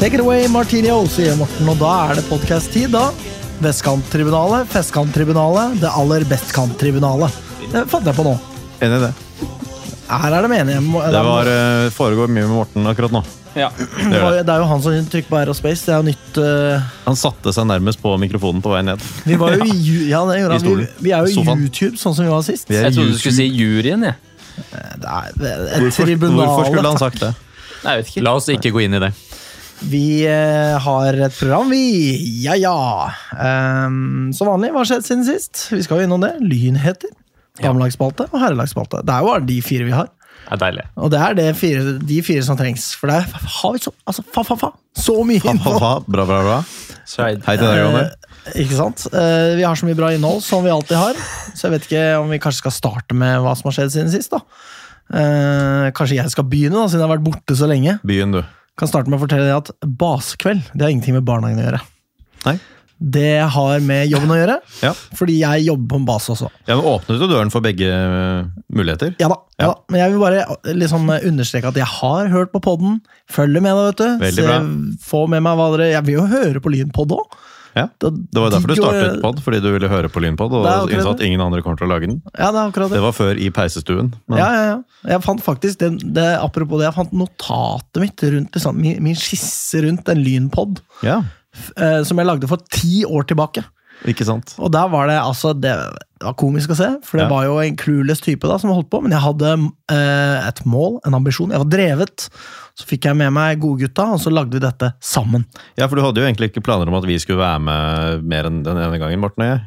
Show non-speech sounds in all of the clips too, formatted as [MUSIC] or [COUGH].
Take it away, Martinho, sier Morten, og da er det podkast-tid, da. Vestkanttribunalet, Festkanttribunalet, det aller bestkanttribunalet. Det fant jeg på nå. Enig i det. Her er de enige. Det var, eh, foregår mye med Morten akkurat nå. Ja. det, var, det er jo han som trykker på Aerospace. Det er jo nytt uh, Han satte seg nærmest på mikrofonen på vei ned. Vi var jo i [LAUGHS] ju- Ja, det gjorde I han. Vi, stolen. vi er jo i Sofaen. YouTube, sånn som vi var sist. Vi er Jeg trodde du skulle si juryen, jeg. Det er, er et Hvorfor, tribunal. hvorfor skulle han sagt det? Nei, jeg vet ikke. La oss ikke gå inn i det. Vi eh, har et program, vi. Ja, ja. Um, som vanlig, hva har skjedd siden sist? Vi skal jo innom det. Lynheter. Damelagsspalte og herrelagsspalte. Det er jo bare de fire vi har. Det er deilig. Og det er det fire, de fire som trengs. For der har vi så, altså, fa, fa, fa, så mye Fa, fa, fa. Bra, bra, bra. Side. Hei til deg, Jonny. Eh, ikke sant? Eh, vi har så mye bra innhold som vi alltid har. Så jeg vet ikke om vi kanskje skal starte med hva som har skjedd siden sist. da. Eh, kanskje jeg skal begynne, da, siden jeg har vært borte så lenge. Begynn du. Kan starte med å fortelle deg at basekveld det har ingenting med barnehagen å gjøre. Nei? Det har med jobben å gjøre, Ja. fordi jeg jobber på en base også. ja, men Åpnet du døren for begge eh, muligheter? Ja da, ja. Ja. da. Men jeg vil bare liksom understreke at jeg har hørt på podden. Følger med, da, vet du. Veldig bra. Få med meg hva dere Jeg vil jo høre på Lynpod òg. Ja. Det var derfor du startet pod, fordi du ville høre på Lynpod og innså at ingen andre kommer til å lage den. Ja, det er akkurat det. Det var før i peisestuen. Men Ja, ja, ja. Jeg fant faktisk, det, det, Apropos det, jeg fant notatet mitt rundt liksom, min, min skisse rundt en lynpod ja, eh, som jeg lagde for ti år tilbake. Ikke sant? Og der var det altså Det var komisk å se, for det Ja. var jo en clueless type da som holdt på, men jeg hadde eh, et mål, en ambisjon. Jeg var drevet. Så fikk jeg med meg godgutta, og så lagde vi dette sammen. Ja, for du hadde jo egentlig ikke planer om at vi skulle være med mer enn den ene gangen, Morten og jeg.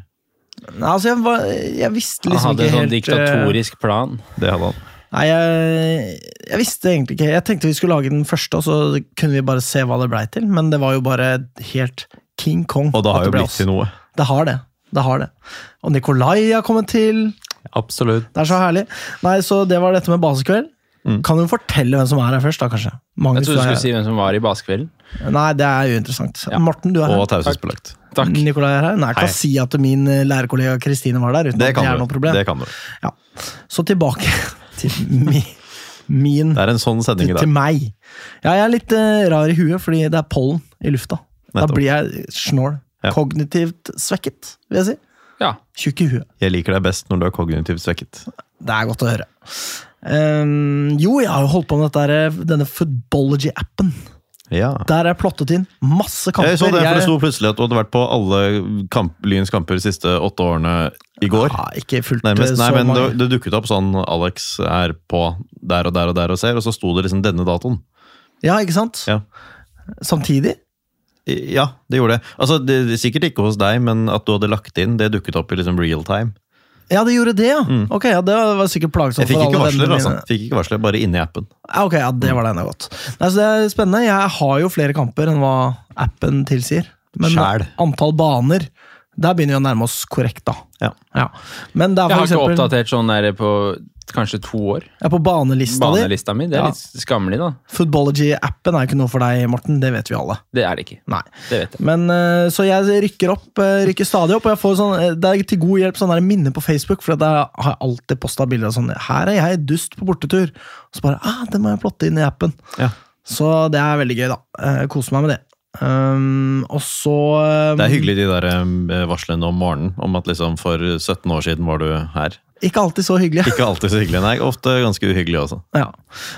Nei, Altså, jeg, var, jeg visste Han liksom hadde en sånn eh, diktatorisk plan. Det hadde han. Nei, jeg, jeg visste egentlig ikke Jeg tenkte vi skulle lage den første, og så kunne vi bare se hva det blei til. Men det var jo bare helt King Kong. Og det har jo blitt til noe. Det har det. Det har det. Og Nikolai har kommet til. Absolutt. Det er så herlig. Nei, Så det var dette med basekveld. Mm. Kan du fortelle hvem som er her først, da, kanskje? Magnus, Jeg trodde du skulle si hvem som var i basekvelden. Nei, det er uinteressant. Ja. Morten, du er Og her. taushetsbelagt. Takk. Nikolai er her. Nei, jeg kan Hei. si at min eh, lærerkollega Kristine var der. uten Det at det kan er du. noe problem. Det kan du. Ja. Så tilbake [LAUGHS] til min, min Det er en sånn sending i dag. til meg. Ja, jeg er litt uh, rar i huet, fordi det er pollen i lufta. Da blir jeg snål. Ja. Kognitivt svekket, vil jeg si. Ja. Tjukk i huet. Jeg liker deg best når du er kognitivt svekket. Det er godt å høre. Um, jo, jeg har jo holdt på med dette, denne Footbology-appen. Ja. Der er jeg plottet inn masse kamper. Jeg så det, for det sto plutselig at du hadde vært på alle kamp, Lyns kamper de siste åtte årene i går. Ja, ikke fullt Nærmest, eh, nei, så men det, det dukket opp sånn Alex er på der og der og der og ser, og så sto det liksom denne datoen. Ja, ikke sant? Ja. Samtidig? I- Ja, det gjorde det. Altså, det, det, Sikkert ikke hos deg, men at du hadde lagt inn, det dukket opp i liksom real time. Ja, det gjorde det, ja. Ok, ja, Det var sikkert plagsomt Mm. Jeg fikk for ikke alle varsler, altså. Fikk ikke varsler, Bare inni appen. Ja, ok, ja, det var det enda godt. Nei, så det er spennende. Jeg har jo flere kamper enn hva appen tilsier. Men Sjæl. antall baner, der begynner vi å nærme oss korrekt, da. Ja. Men det er Jeg har har ikke oppdatert sånn der på kanskje to år. er på banelista di. Banelista mi. Det er Ja. litt skammelig, da. Footballogy-appen er ikke noe for deg, Morten. Det vet vi alle. Det er det ikke. Nei. Det vet jeg. Men eh, Så jeg rykker opp, eh, rykker stadig opp, og jeg får sånn, eh, det er til god hjelp sånn minne på Facebook, for jeg har alltid posta bilder av sånn Her er jeg, dust på bortetur. Og så bare ah, Det må jeg plotte inn i appen. Ja. Så det er veldig gøy, da. Jeg koser meg med det. Um, og så um, Det er hyggelig de der varslene om morgenen, om at liksom for 17 år siden var du her. Ikke alltid så hyggelig. Ikke alltid så hyggelig, nei. Ofte ganske uhyggelig også. Ja.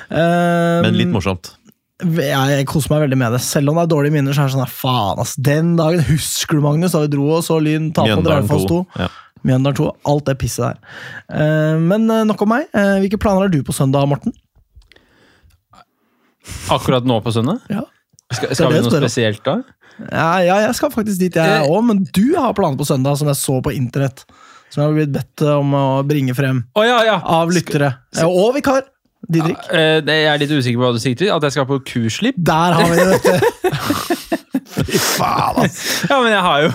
Um, Men litt morsomt. Jeg koser meg veldig med det. Selv om det er dårlige minner, så er det sånn faen, ass. Den dagen husker du, Magnus, da vi dro og så Lyn tape mot Raufoss 2. 2. Ja. Mjøndalen 2. Alt det pisset der. Eh, men eh, nok om meg. Eh, hvilke planer har du på søndag, Morten? Akkurat nå på søndag? Ja. Skal, skal det vi noe spesielt da? Ja, ja, jeg skal faktisk dit, jeg Eh. òg, men du har planer på søndag, som jeg så på internett. Som jeg har blitt bedt om å bringe frem oh, ja, ja! av lyttere. Sk og vikar. Didrik. Ja, Jeg er litt usikker på hva du sikter til. At jeg skal på kurslipp? Der har vi det, vet du. [LAUGHS] Fy faen, ass. Ja, men jeg har jo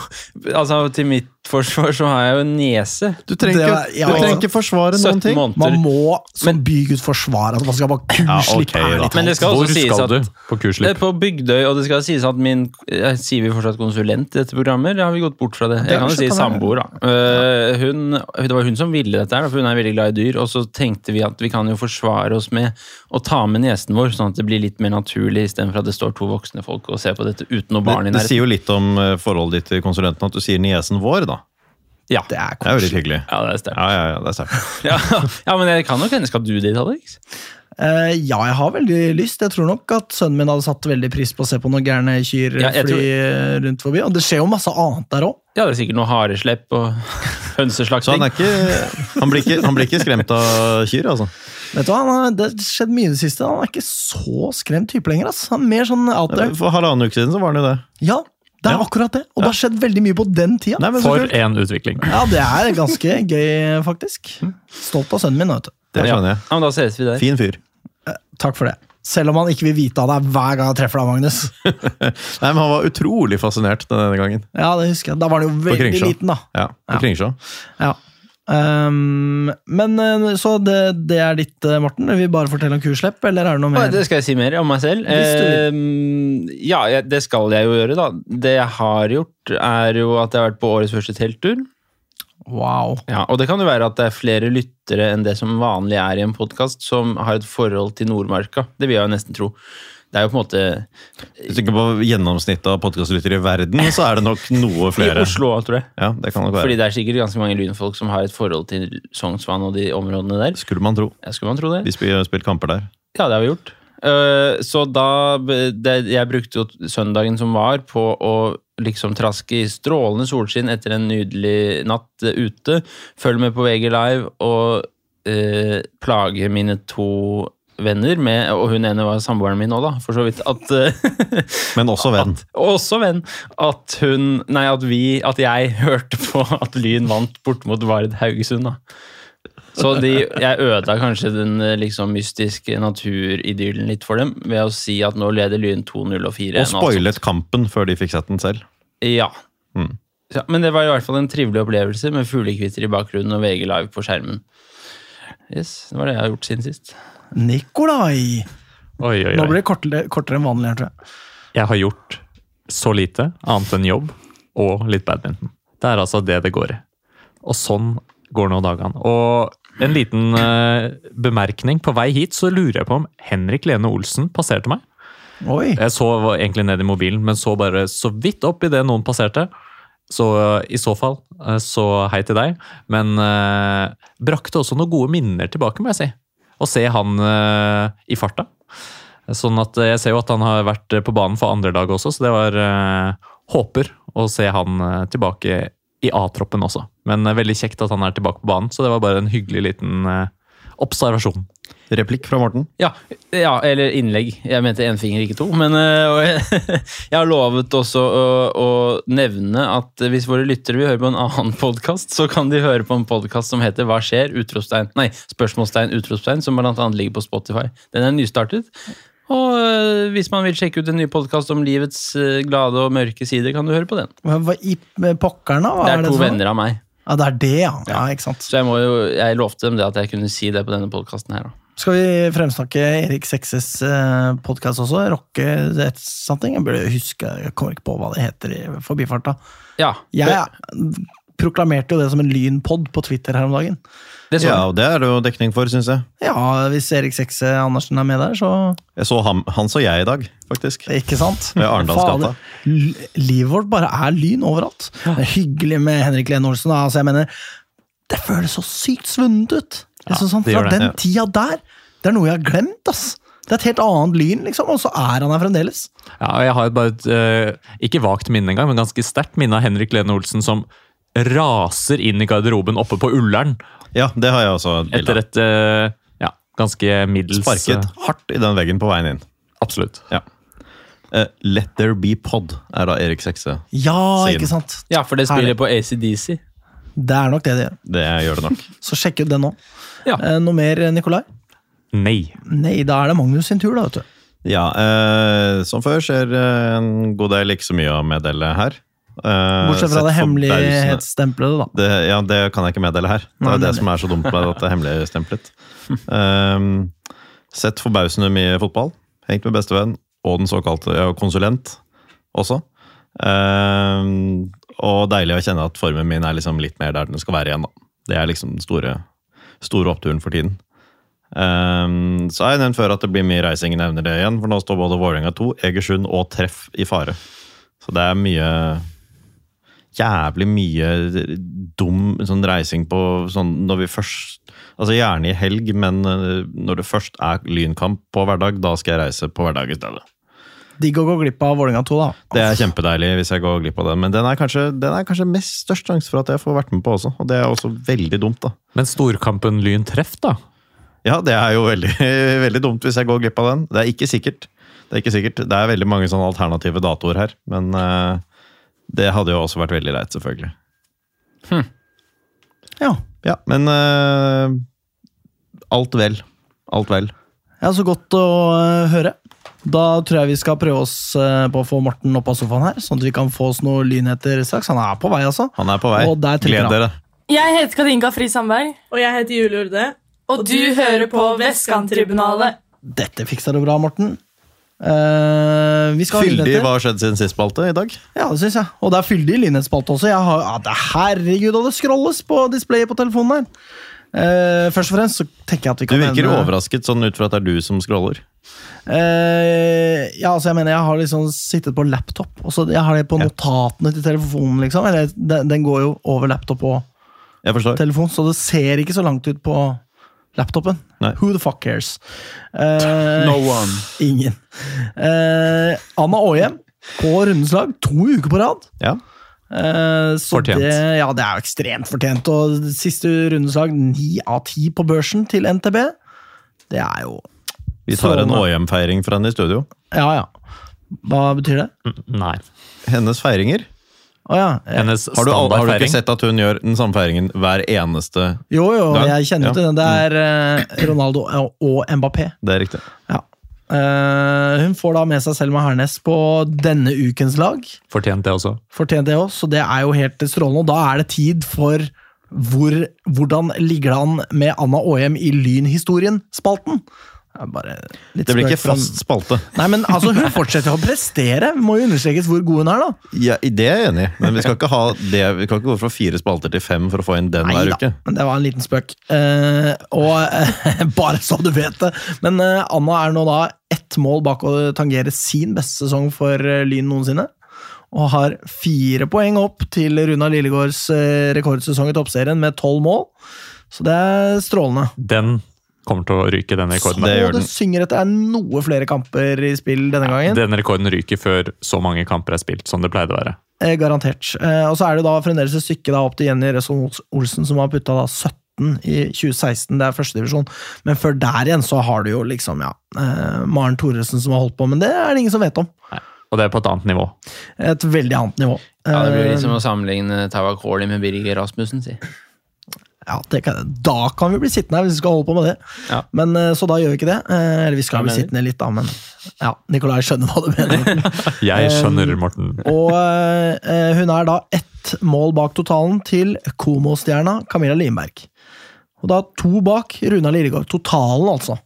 Altså, til mitt luftforsvar så har jeg jo en niese. Du trenger, var- ja, du trenger altså. ikke forsvare noen ting. måneder. Man må som bygutt forsvare at man skal bare kurslipp Ja, okay. Men det skal Hvor sies skal at du på kurslipp? er på Bygdøy, og det skal sies at min jeg Sier vi fortsatt konsulent i dette programmet? Eller har vi gått bort fra det? Det Jeg kan jo si samboer, da. Uh, Hun, det var hun som ville dette, her, for hun er veldig glad i dyr. Og så tenkte vi at vi kan jo forsvare oss med å ta med niesen vår, sånn at det blir litt mer naturlig, istedenfor at det står to voksne folk og ser på dette uten noe barn i Det, det sier jo litt om eh, forholdet ditt til konsulenten at du sier niesen vår, da. Ja. Det er Det er jo hyggelig. Ja, det er sterkt. Ja, ja, ja, det er sterkt. [LAUGHS] Ja, ja, men jeg kan nok hende. Skal du dit, Alex? Uh, ja, jeg har veldig lyst. Jeg tror nok at sønnen min hadde satt veldig pris på å se på noen gærne kyr Ja, fly tror... rundt forbi. Og det skjer jo masse annet der òg. Ja, det er sikkert noe hareslepp og [LAUGHS] Så han, hønseslakting. er ikke, han, blir ikke, han blir ikke skremt av kyr, altså. Vet du hva, han har, Det har skjedd mye i det siste. Han er ikke så skremt type lenger. ass. Han er mer sånn out there. For halvannen uke siden så var han jo det. Ja, det er Ja. akkurat det. Og det har skjedd veldig mye på den tida. Nei, men For en utvikling. Ja, det er ganske [LAUGHS] gøy, faktisk. Stolt av sønnen min. vet du. Det skjønner jeg. Ja, men da ses vi der. Fin fyr. Takk for det. Selv om han ikke vil vite av deg hver gang jeg treffer deg, Magnus. [LAUGHS] Nei, men Han var utrolig fascinert denne gangen. Ja, det husker jeg. Da var han jo veldig liten, da. Ja, på Ja. Kringsjå. Ja. Ehm, men eh, Så det, det er ditt, eh, Morten. Vil vi bare fortelle om kurslepp, eller er det noe mer? Det skal jeg si mer om meg selv. Eh, ja, det skal jeg jo gjøre, da. Det jeg har gjort, er jo at jeg har vært på årets første telttur. Wow. Ja, og det kan jo være at det er flere lyttere enn det som vanlig er i en podkast, som har et forhold til Nordmarka. Det vil jeg jo nesten tro. Det er jo på en måte Hvis du tenker på gjennomsnittet av podkastlyttere i verden, så er det nok noe [LAUGHS] flere. i. Oslo tror jeg. Ja, det kan nok være. Fordi det er sikkert ganske mange lynfolk som har et forhold til Sognsvann og de områdene der. Skulle man tro. Ja, skulle man tro det. Vi har spilt kamper der. Ja, det har vi gjort. Eh, så da det, Jeg brukte jo søndagen som var, på å liksom traske i strålende solskinn etter en nydelig natt ute. Følg med på VG Live og eh, plage mine to venner med Og hun ene var samboeren min òg, da, for så vidt. At eh, [LAUGHS] Men også venn. [LAUGHS] At, også venn. At hun Nei, at vi At jeg [LAUGHS] hørte på at Lyn vant bort mot Vard Haugesund, da. Så de, jeg ødela kanskje den eh, liksom mystiske naturidyllen litt for dem ved å si at nå leder Lyn 2-0 og 4-1. Og spoilet kampen før de fikk sett den selv. Ja. Mm. ja. Men det var i hvert fall en trivelig opplevelse med fuglekvitter i bakgrunnen og VG Live på skjermen. Yes, Det var det jeg har gjort siden sist. Nikolai! Oi, oi, Nå blir det kortere, kortere enn vanlig, tror jeg. Jeg har gjort så lite annet enn jobb og litt badminton. Det er altså det det går i. Og sånn går nå dagene. Og en liten uh, bemerkning. På vei hit så lurer jeg på om Henrik Lene Olsen passerte meg. Oi! Jeg så egentlig ned i mobilen, men så bare så vidt opp idet noen passerte. Så eh, i så fall, eh, så hei til deg. Men eh, brakte også noen gode minner tilbake, må jeg si. Å se han eh, i farta. Sånn at eh, Jeg ser jo at han har vært eh, på banen for andre dag også, så det var Håper å se han tilbake i A-troppen også. Men veldig kjekt at han er tilbake på banen, så det var bare en hyggelig liten observasjon. Replikk fra Morten. Ja, ja, eller innlegg. Jeg mente én finger, ikke to. Men og jeg, [LAUGHS] jeg har lovet også å, å nevne at hvis våre lyttere vil høre på en annen podkast, så kan de høre på en podkast som heter Hva skjer? Utropstegn, nei, spørsmålstegn, utropstegn, som annet ligger på Spotify. Den er nystartet. Og øh, hvis man vil sjekke ut en ny podkast om livets øh, glade og mørke sider, kan du høre på den. Hva, i pokkeren, da? Hva Det er to for venner av meg. Ja, det er det, ja. ja ikke sant. Så jeg, må jo, jeg lovte dem det at jeg kunne si det på denne podkasten her. da. Skal vi fremsnakke Erik Sekses uh, podkast også? Rocke et something? Jeg burde huske, jeg kommer ikke på hva det heter i forbifarta. Ja, Jeg proklamerte jo det som en lynpod på Twitter her om dagen. det Ja, og det er det jo dekning for, syns jeg. Ja, hvis Erik Sekse Andersen er med der, så Jeg så ham, han så jeg i dag, faktisk. Ikke sant? Ved Arendalsgata. Livet vårt bare er lyn overalt. Det er hyggelig med Henrik Lene Olsen. da. Altså, jeg mener, det føles så sykt svunnet ut. Liksom sånn, fra det, den ja. tida der. Det er noe jeg har glemt. ass. Det er et helt annet lyn, liksom, og så er han her fremdeles. Ja, og jeg har bare et, uh, ikke vagt minne engang, men ganske sterkt minne av Henrik Lene Olsen som raser inn i garderoben oppe på Ullern Ja, det har jeg også. etter et uh, ja, ganske middels Sparket eh, hardt i den veggen på veien inn. Absolutt. Ja. Uh, Let There Be Pod er da Erik Sekse. Ja, ikke sant? Ja, for det spiller på ACDC. Det er nok det det gjør. Det gjør det nok. [LAUGHS] Så sjekk ut den nå. Ja. Eh, noe mer, Nikolai? Nei. Nei, da er det Magnus sin tur, da. vet du. Ja, eh, som før skjer eh, en god del ikke så mye å meddele her. Eh, Bortsett fra det hemmelighetsstemplede, da. Det, ja, det kan jeg ikke meddele her. Det Nei, er det som er så dumt med at det er [LAUGHS] hemmeligstemplet. Um, sett forbausende mye fotball. Hengt med bestevenn og den såkalte ja, konsulent også. Um, og deilig å kjenne at formen min er liksom litt mer der den skal være igjen. Da. Det er liksom den store, store oppturen for tiden. Um, så har jeg nevnt før at det blir mye reising, jeg nevner det igjen. For nå står både Vålerenga 2, Egersund og Treff i fare. Så det er mye jævlig mye dum sånn reising på sånn når vi først Altså gjerne i helg, men eh, når det først er lynkamp på hverdag, da skal jeg reise på hverdag i stedet. Digg å gå glipp av Vålerenga 2, da. Det er kjempedeilig hvis jeg går glipp av det, men den er kanskje, den er kanskje mest størst sjanse for at jeg får vært med på også, og det er også veldig dumt, da. Men storkampen Lyn treff, da? Ja, det er jo veldig, [LAUGHS] veldig dumt hvis jeg går glipp av den. Det er ikke sikkert. Det er ikke sikkert. Det er veldig mange sånne alternative datoer her, men uh, det hadde jo også vært veldig leit, selvfølgelig. Ja. Ja, men uh, alt vel. Alt vel. ja, så godt å uh, høre. Da tror jeg vi skal prøve oss øh, på å få Morten opp av sofaen her, sånn at vi kan få oss noen lynheter straks. Han er på vei, altså. Han er på vei. Og der Gled dere. Jeg heter Katinka Fri Sandberg, Og jeg heter Julie Urde. og du hører på Vestkanttribunalet. Dette fiksa du bra, Morten. Uh, vi skal Fyldig hva har skjedd siden sist spalte i dag? Ja, det syns jeg. Og det er fyldig lynhetsspalte også. Jeg har, ja, det, herregud, og det scrolles på displayet på telefonen her. Eh, først og fremst så tenker jeg at vi kan Du virker nevne- overrasket sånn ut fra at det er du som scroller. Uh, ja, altså jeg mener jeg har liksom sittet på laptop. Og så jeg har det på notatene til telefonen. liksom Eller den, den går jo over laptop og Jeg telefon, så det ser ikke så langt ut på laptopen. Nei. Who the fuck cares? Uh, [LAUGHS] No one. Ingen. Uh, Anna Aajem på rundeslag to uker på rad. Ja. Eh, så Fortjent. Det, ja, det er jo ekstremt fortjent. Og siste rundeslag, ni av ti på børsen til NTB. Det er jo Vi tar en. Åhjem-feiring for henne i studio. Ja, ja. Hva betyr det? Nei. Hennes feiringer. Oh, ja. Hennes Har du, aldri har du ikke sett at hun gjør den samme feiringen hver eneste Jo, jo, jeg kjenner jo til den. det. Det er eh, Ronaldo og- og Mbappé. Det er riktig. Ja. Eh, hun får da med seg Selma Hernes på denne ukens lag. Fortjent det også. Fortjent det også, så det er jo helt strålende. Og da er det tid for hvor, hvordan ligger det an med Anna Aahjem i Lynhistorien-spalten? Det bare litt Det blir ikke fast spalte. Nei, men altså, Hun fortsetter å prestere. Må jo understrekes hvor god hun er, da. Ja, det er jeg enig i, men vi skal ikke ha det Vi kan ikke gå fra fire spalter til fem for å få inn den hver uke. Men det var en liten spøk. Uh, og uh, [LAUGHS] bare så du vet det. Men uh, Anna er nå da ett mål bak å tangere sin beste sesong for Lyn noensinne. Og har fire poeng opp til Runa Lillegårds rekordsesong i toppserien med tolv mål. Så det er strålende. Den kommer til å ryke, den rekorden. Så Det gjør det synger at det er noe flere kamper i spill denne gangen. Den rekorden ryker før så mange kamper er spilt, som det pleide å være. Eh, garantert. Eh, og så er det da fremdeles et stykke da opp til Jenny Resson Olsen, som har putta da 17 i 2016. Det er førstedivisjon. Men før der igjen så har du jo liksom, ja eh, Maren Thoresen som har holdt på, men det er det ingen som vet om. Nei. Og det er på et annet nivå. Et veldig annet nivå. Ja, Det blir liksom å sammenligne Tawa Kåli med Birger Rasmussen, si. Ja, kan, da kan vi bli sittende her hvis vi skal holde på med det. Ja. Men eh, Så da gjør vi ikke det. Eh, eller vi skal bli sittende litt, da, men ja, Nikolai skjønner hva du mener. [LAUGHS] Jeg skjønner, Um, Morten. Og uh, hun er da ett mål bak totalen til Komo-stjerna Camilla Limberg. Og da to bak Runa Lillegård. Totalen, altså.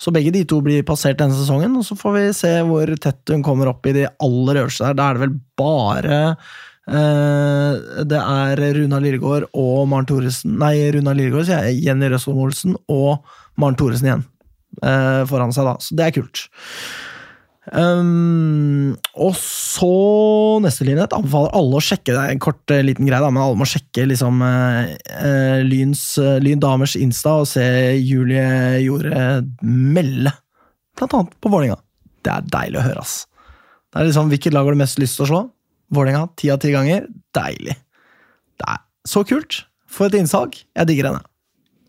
Så begge de to blir passert denne sesongen, og så får vi se hvor tett hun kommer opp i de aller øverste der. Da er det vel bare eh, Det er Runa Lillegård og Maren Thoresen Nei, Runa Lillegård, sier jeg. Jenny Røsholm Olsen og Maren Thoresen igjen eh, foran seg, da. Så det er kult. Um, og så neste linje. Anbefaler alle å sjekke det er en kort eh, liten greie, da, men alle må sjekke liksom eh, eh, Lyns, uh, Lyn Damers Insta og se Julie Jorde melde. Blant annet på Vålinga Det er deilig å høre, ass. Det er liksom, Hvilket lag har du mest lyst til å slå? Vålinga ti av ti ganger. Deilig. Det er så kult. For et innsalg. Jeg digger henne.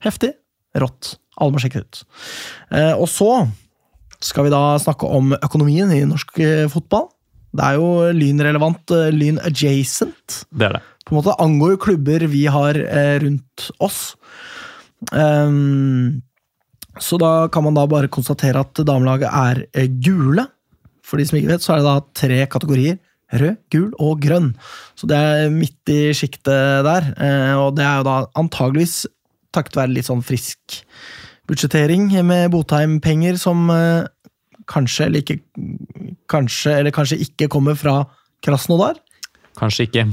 Heftig. Rått. Alle må sjekke det ut. Eh, og så skal vi da snakke om økonomien i norsk eh, fotball. Det er jo lynrelevant, eh, lyn adjacent. Det er det. På en måte angår klubber vi har rundt oss. Ehm, så da kan man da bare konstatere at damelaget er gule. For de som ikke vet, så er det da tre kategorier. Rød, gul og grønn. Så det er midt i sjiktet der. Eh, og det er jo da antageligvis takket være litt sånn frisk budsjettering med Botheim-penger som eh, kanskje eller ikke Kanskje eller kanskje ikke kommer fra Krasnodar. Kanskje ikke.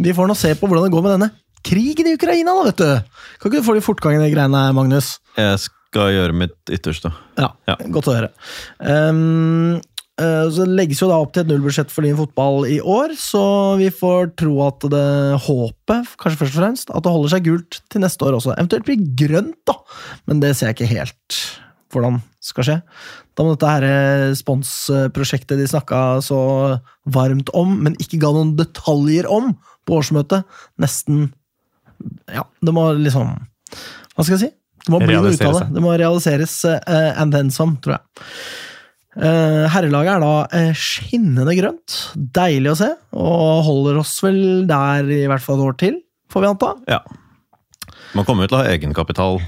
Vi får nå se på hvordan det går med denne krigen i Ukraina, da, vet du. Kan ikke du få litt fortgang i de greiene, Magnus? Jeg skal gjøre mitt ytterste. Ja, Ja. godt å høre. Um, så det legges jo da opp til et nullbudsjett for din fotball i år, så vi får tro at det håpet, kanskje først og fremst, at det holder seg gult til neste år også. Eventuelt blir grønt, da, men det ser jeg ikke helt hvordan skal skje. Da må dette her eh, sponsprosjektet de snakka så varmt om, men ikke ga noen detaljer om på årsmøtet, nesten Ja, det må liksom Hva skal jeg si? Det må bli noe ut av det. Det må realiseres uh, and then some, tror jeg. Eh, herrelaget er da eh, skinnende grønt. Deilig å se, og holder oss vel der i hvert fall et år til, får vi anta. Ja. Man kommer jo til å ha egenkapital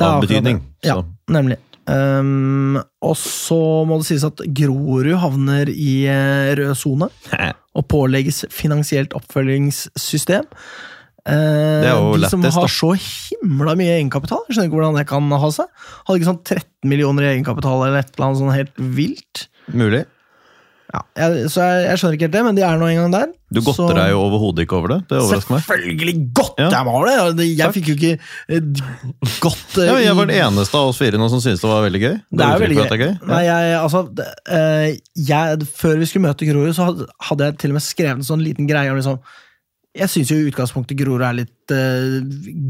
av betydning. Så. Ja, nemlig. Um, og så må det sies at Grorud havner i eh, rød sone og pålegges finansielt oppfølgingssystem. Uh, Det er jo de som lettest, har så himla mye egenkapital, jeg skjønner ikke hvordan det kan ha seg. Hadde ikke sånn 13 millioner i egenkapital eller et eller annet sånn helt vilt. mulig. Ja, jeg, så jeg, jeg skjønner ikke helt det, men de er nå en gang der. Du godter Så- deg jo overhodet ikke over det. Det overrasker meg. Selvfølgelig godt Ja. jeg meg over Det- Jeg fikk jo ikke eh, godt [LAUGHS] Ja, jeg var den eneste av oss fire nå som syntes det var veldig gøy. Det er jo veldig gøy. det gøy. Nei, jeg, altså, det, eh, jeg, før vi skulle møte Grorud, så hadde, hadde jeg til og med skrevet en sånn liten greie om liksom Jeg syns jo i utgangspunktet Grorud er litt uh,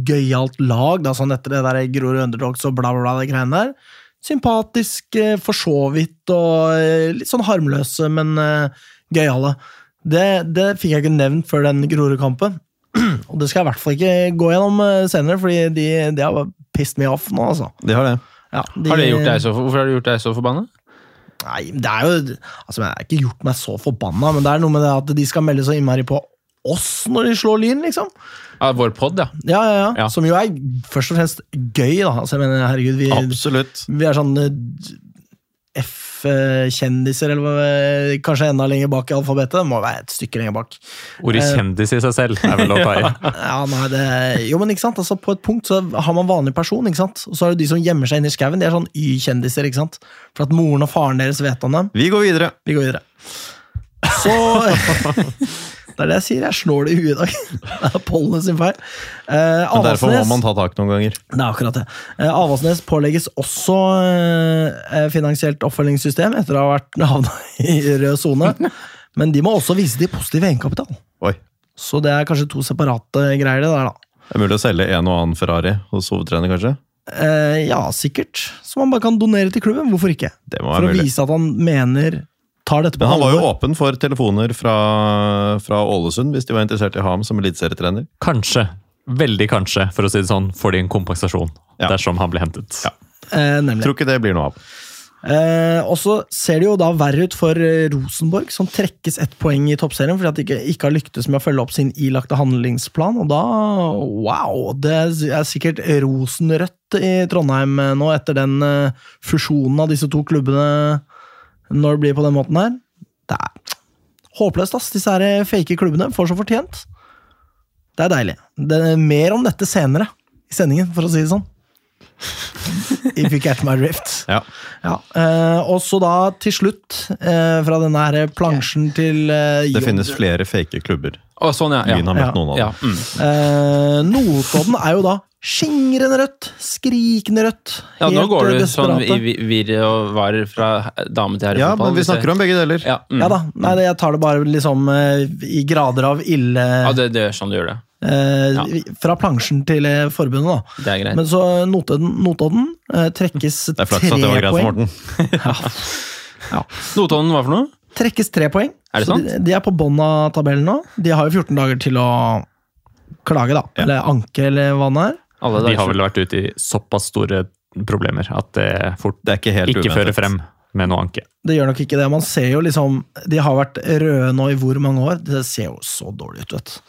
gøyalt lag, da, sånn etter det der Grorud Underdogs og bla, bla, bla, de greiene der. Sympatisk, eh, for så vidt, og eh, litt sånn harmløse, men uh, gøyale. Det, det fikk jeg ikke nevnt før den Grorud-kampen. [CLEARS THROAT] Og det skal jeg i hvert fall ikke gå gjennom eh, senere, fordi de, de har pissed me off nå, altså. De har det. Ja, de, Har det gjort deg så, hvorfor har det gjort deg så forbanna? Nei, det er jo Altså, jeg har ikke gjort meg så forbanna, men det er noe med det at de skal melde så innmari på oss når de slår Lyn, liksom. Ja, vår pod, ja. Ja, ja, ja. Ja. Som jo er først og fremst gøy, da. Altså, jeg mener, herregud, vi, Absolutt. vi er sånn eh, F-kjendiser, eller kanskje enda lenger bak i alfabetet. Det må være et stykke lenger bak. Ordet Eh, kjendis i seg selv er vel å ta i. [LAUGHS] Ja, nei, det, jo, men ikke sant? Altså, på et punkt så har man vanlig person, ikke sant? og så er det de som gjemmer seg inn i skauen. De er sånn Y-kjendiser, ikke sant? For at moren og faren deres vet om dem. Vi går videre. Vi går videre. Så [LAUGHS] [LAUGHS] Det er det jeg sier. Jeg slår det i huet i dag. [LAUGHS] Det er pollenet sin feil. Eh, Men derfor må man ta tak noen ganger. Det er akkurat det. Eh, Avaldsnes pålegges også eh, finansielt oppfølgingssystem etter å ha vært havna [LAUGHS] i rød sone. Men de må også vise de positive egenkapital. Oi. Så det er kanskje to separate greier, det der, da. Det er mulig å selge en og annen Ferrari hos hovedtrener, kanskje? Eh, ja, sikkert. Så man bare kan donere til klubben. Hvorfor ikke? For være å mulig. vise at han mener Tar dette på Men han var jo åpen for telefoner fra, fra Ålesund, hvis de var interessert i ham som eliteserietrener. Kanskje, veldig kanskje, for å si det sånn, får de en kompensasjon Ja. dersom han blir hentet. Ja. Eh, nemlig. Tror ikke det blir noe av. Eh, og så ser det jo da verre ut for eh, Rosenborg, som trekkes ett poeng i toppserien fordi at de ikke, ikke har lyktes med å følge opp sin ilagte handlingsplan. Og da Wow! Det er sikkert rosenrødt i Trondheim eh, nå, etter den eh, fusjonen av disse to klubbene når det blir på den måten her. Det er håpløst, ass. Disse her fake klubbene får så fortjent. Det er deilig. Det er mer om dette senere i sendingen, for å si det sånn. If you catch my drift. [LAUGHS] Ja. Ja, eh, og så da til slutt, eh, fra denne her plansjen til eh, Det finnes flere fake klubber. Å, sånn, ja. Lyn har ja. møtt noen av ja. dem. Mm. eh, Notodden er jo da skingrende rødt, skrikende rødt. ja, nå går eh, du sånn i virr og var fra dame til herre Ja, men vi snakker om begge deler. ja, mm. Ja da, nei, jeg tar det bare liksom eh, i grader av ille ja, det, det er sånn du gjør det. eh, ja. Fra plansjen til eh, forbundet, da. Det er greit. Men så Notodden, Notodden eh, trekkes Det er flaks at det var greit for Morten. ja. [LAUGHS] ja. Notodden, hva for noe? Trekkes tre poeng. Er det Så sant? De, de er på bånn av tabellen nå. De har jo 14 dager til å klage, da. Ja. Eller anke, eller hva det er. Alle De har vel vært ute i såpass store problemer at det fort Det er ikke helt ikke fører frem med noe anke. Det gjør nok ikke det. Man ser jo liksom De har vært røde nå i hvor mange år? Det ser jo så dårlig ut, vet du.